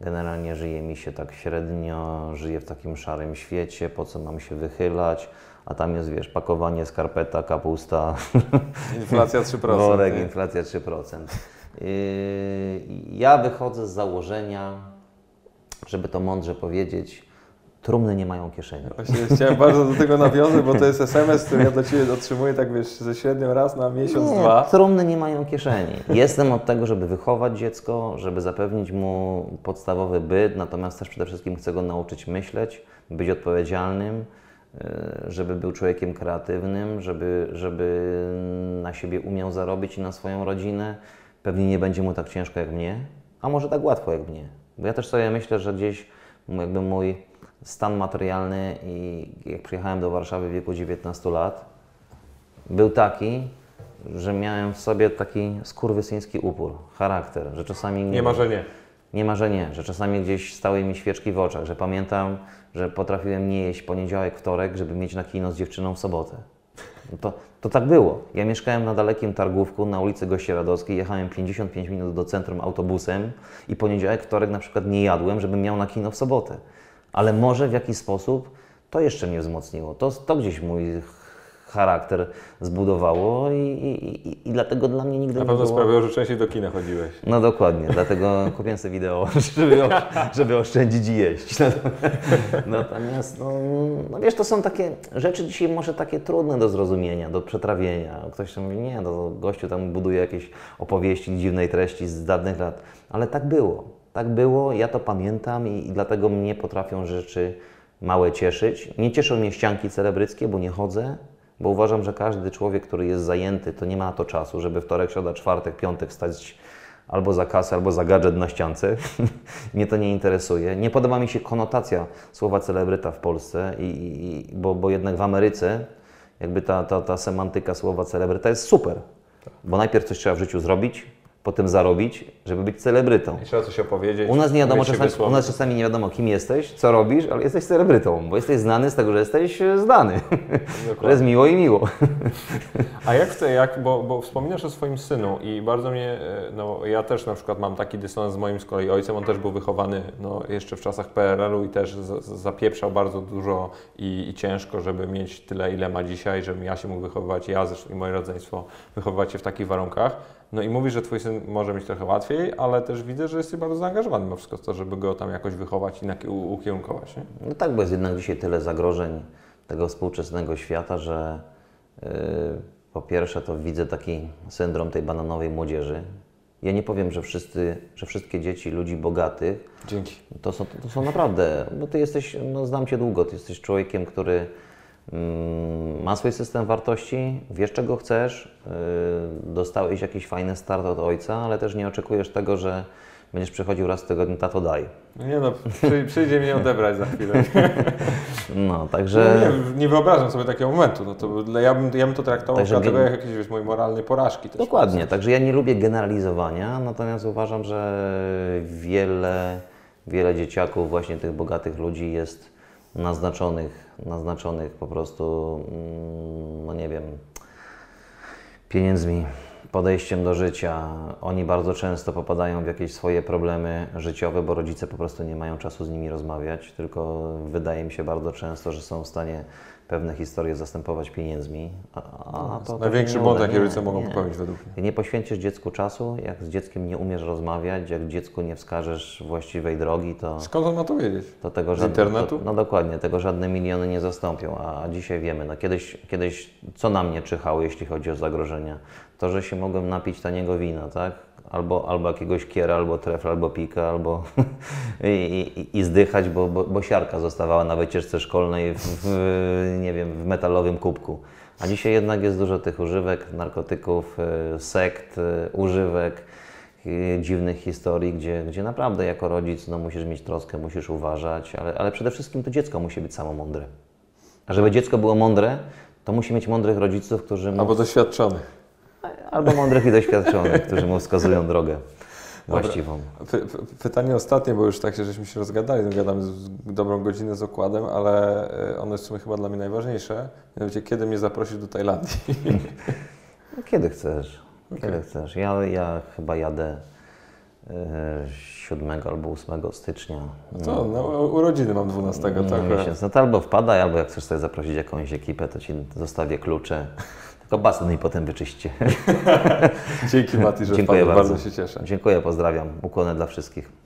generalnie żyje mi się tak średnio, żyję w takim szarym świecie, po co mam się wychylać, a tam jest, wiesz, pakowanie, skarpeta, kapusta, Inflacja 3%. worek, nie? inflacja 3%. Yy, Ja wychodzę z założenia, żeby to mądrze powiedzieć, trumny nie mają kieszeni. Właśnie chciałem bardzo do tego nawiązać, bo to jest SMS, który ja do Ciebie otrzymuję tak wiesz, ze średnią raz na miesiąc, Nie, dwa. trumny nie mają kieszeni. Jestem od tego, żeby wychować dziecko, żeby zapewnić mu podstawowy byt, natomiast też przede wszystkim chcę go nauczyć myśleć, być odpowiedzialnym, żeby był człowiekiem kreatywnym, żeby, żeby na siebie umiał zarobić i na swoją rodzinę. Pewnie nie będzie mu tak ciężko jak mnie, a może tak łatwo jak mnie. Bo ja też sobie myślę, że gdzieś jakby mój stan materialny i jak przyjechałem do Warszawy w wieku 19 lat, był taki, że miałem w sobie taki skurwysyński upór, charakter, że czasami Nie ma, że nie. nie ma, że nie, że czasami gdzieś stały mi świeczki w oczach, że pamiętam, że potrafiłem nie jeść poniedziałek, wtorek, żeby mieć na kino z dziewczyną w sobotę. To, to tak było. Ja mieszkałem na dalekim Targówku, na ulicy Gości Radowskiej, jechałem 55 minut do centrum autobusem i poniedziałek, wtorek na przykład nie jadłem, żebym miał na kino w sobotę. Ale może w jakiś sposób to jeszcze mnie wzmocniło. To, to gdzieś mój charakter zbudowało i, i, i, dlatego dla mnie nigdy Na nie pewno było... sprawiło, że częściej do kina chodziłeś. No dokładnie, dlatego kupiłem sobie wideo, żeby, żeby oszczędzić i jeść. Natomiast, no, no wiesz, to są takie rzeczy dzisiaj może takie trudne do zrozumienia, do przetrawienia. Ktoś tam mówi, nie, no gościu tam buduje jakieś opowieści dziwnej treści z dawnych lat, ale tak było. Tak było, ja to pamiętam i, i dlatego mnie potrafią rzeczy małe cieszyć. Nie cieszą mnie ścianki celebryckie, bo nie chodzę, bo uważam, że każdy człowiek, który jest zajęty, to nie ma na to czasu, żeby wtorek, środa, czwartek, piątek stać albo za kasę, albo za gadżet na ściance. Mnie to nie interesuje. Nie podoba mi się konotacja słowa celebryta w Polsce, i, i, bo, bo jednak w Ameryce jakby ta, ta, ta semantyka słowa celebryta jest super. Bo najpierw coś trzeba w życiu zrobić, potem zarobić, żeby być celebrytą. I trzeba coś opowiedzieć. U nas nie wiadomo, czasami, u nas czasami nie wiadomo, kim jesteś, co robisz, ale jesteś celebrytą, bo jesteś znany z tego, że jesteś e, znany. że jest miło i miło. A jak ty, jak, bo, bo wspominasz o swoim synu i bardzo mnie, e, no ja też na przykład mam taki dysonans z moim z kolei ojcem, on też był wychowany no, jeszcze w czasach PRL-u i też z, z, zapieprzał bardzo dużo i, i ciężko, żeby mieć tyle, ile ma dzisiaj, żebym ja się mógł wychowywać, ja zresztą i moje rodzeństwo wychowywać się w takich warunkach. No i mówisz, że twój syn może mieć trochę łatwiej, ale też widzę, że jesteś bardzo zaangażowany mimo wszystko w to, żeby go tam jakoś wychować i ukierunkować, nie? No tak, bo jest jednak dzisiaj tyle zagrożeń tego współczesnego świata, że yy, po pierwsze to widzę taki syndrom tej bananowej młodzieży. Ja nie powiem, że, wszyscy, że wszystkie dzieci ludzi bogatych Dzięki. to są, to są naprawdę, bo ty jesteś, no znam cię długo, ty jesteś człowiekiem, który ma swój system wartości, wiesz czego chcesz, yy, dostałeś jakiś fajny start od ojca, ale też nie oczekujesz tego, że będziesz przychodził raz w tygodniu, tato daj. No nie no, przy, przyjdzie mnie odebrać za chwilę. No, także... Nie, nie wyobrażam sobie takiego momentu. No to, ja, bym, ja bym to traktował Także w kategoriach jakiejś wiesz, mojej moralnej porażki też. Dokładnie, także ja nie lubię generalizowania, natomiast uważam, że wiele, wiele dzieciaków, właśnie tych bogatych ludzi jest naznaczonych, naznaczonych po prostu, mm, no nie wiem, pieniędzmi, podejściem do życia. Oni bardzo często popadają w jakieś swoje problemy życiowe, bo rodzice po prostu nie mają czasu z nimi rozmawiać, tylko wydaje mi się bardzo często, że są w stanie pewne historie zastępować pieniędzmi. A, a to, to Największy błąd, jaki rodzice mogą nie. popełnić według mnie. Nie poświęcisz dziecku czasu, jak z dzieckiem nie umiesz rozmawiać, jak dziecku nie wskażesz właściwej drogi, to, Skąd on ma to wiedzieć? to tego Z żadne, internetu? To, no dokładnie, tego żadne miliony nie zastąpią, a dzisiaj wiemy, no kiedyś, kiedyś co na mnie czyhało, jeśli chodzi o zagrożenia? To, że się mogłem napić taniego wina, tak? Albo, albo jakiegoś kiera, albo trefla, albo pika, albo i, i, i zdychać, bo, bo, bo siarka zostawała na wycieczce szkolnej w, w, nie wiem, w metalowym kubku. A dzisiaj jednak jest dużo tych używek, narkotyków, y, sekt, y, używek, y, dziwnych historii, gdzie, gdzie naprawdę jako rodzic no, musisz mieć troskę, musisz uważać, ale, ale przede wszystkim to dziecko musi być samo mądre. A żeby dziecko było mądre, to musi mieć mądrych rodziców, którzy Albo doświadczony. Albo mądrych i doświadczonych, którzy mu wskazują drogę właściwą. Py, py, pytanie ostatnie, bo już tak się żeśmy się rozgadali, no gadamy z, dobrą godzinę z okładem, ale e, ono jest w sumie chyba dla mnie najważniejsze. Mianowicie, kiedy mnie zaprosisz do Tajlandii? Kiedy chcesz? Kiedy chcesz? Ja, ja chyba jadę e, 7 albo 8 stycznia. To no, urodziny mam 12, No, tak? miesiąc. No to albo wpadaj, albo jak chcesz sobie zaprosić jakąś ekipę, to ci zostawię klucze. Tylko basen mi potem wyczyście. Dzięki Mati, że Dziękuję bardzo. bardzo się cieszę. Dziękuję, pozdrawiam. Ukłony dla wszystkich.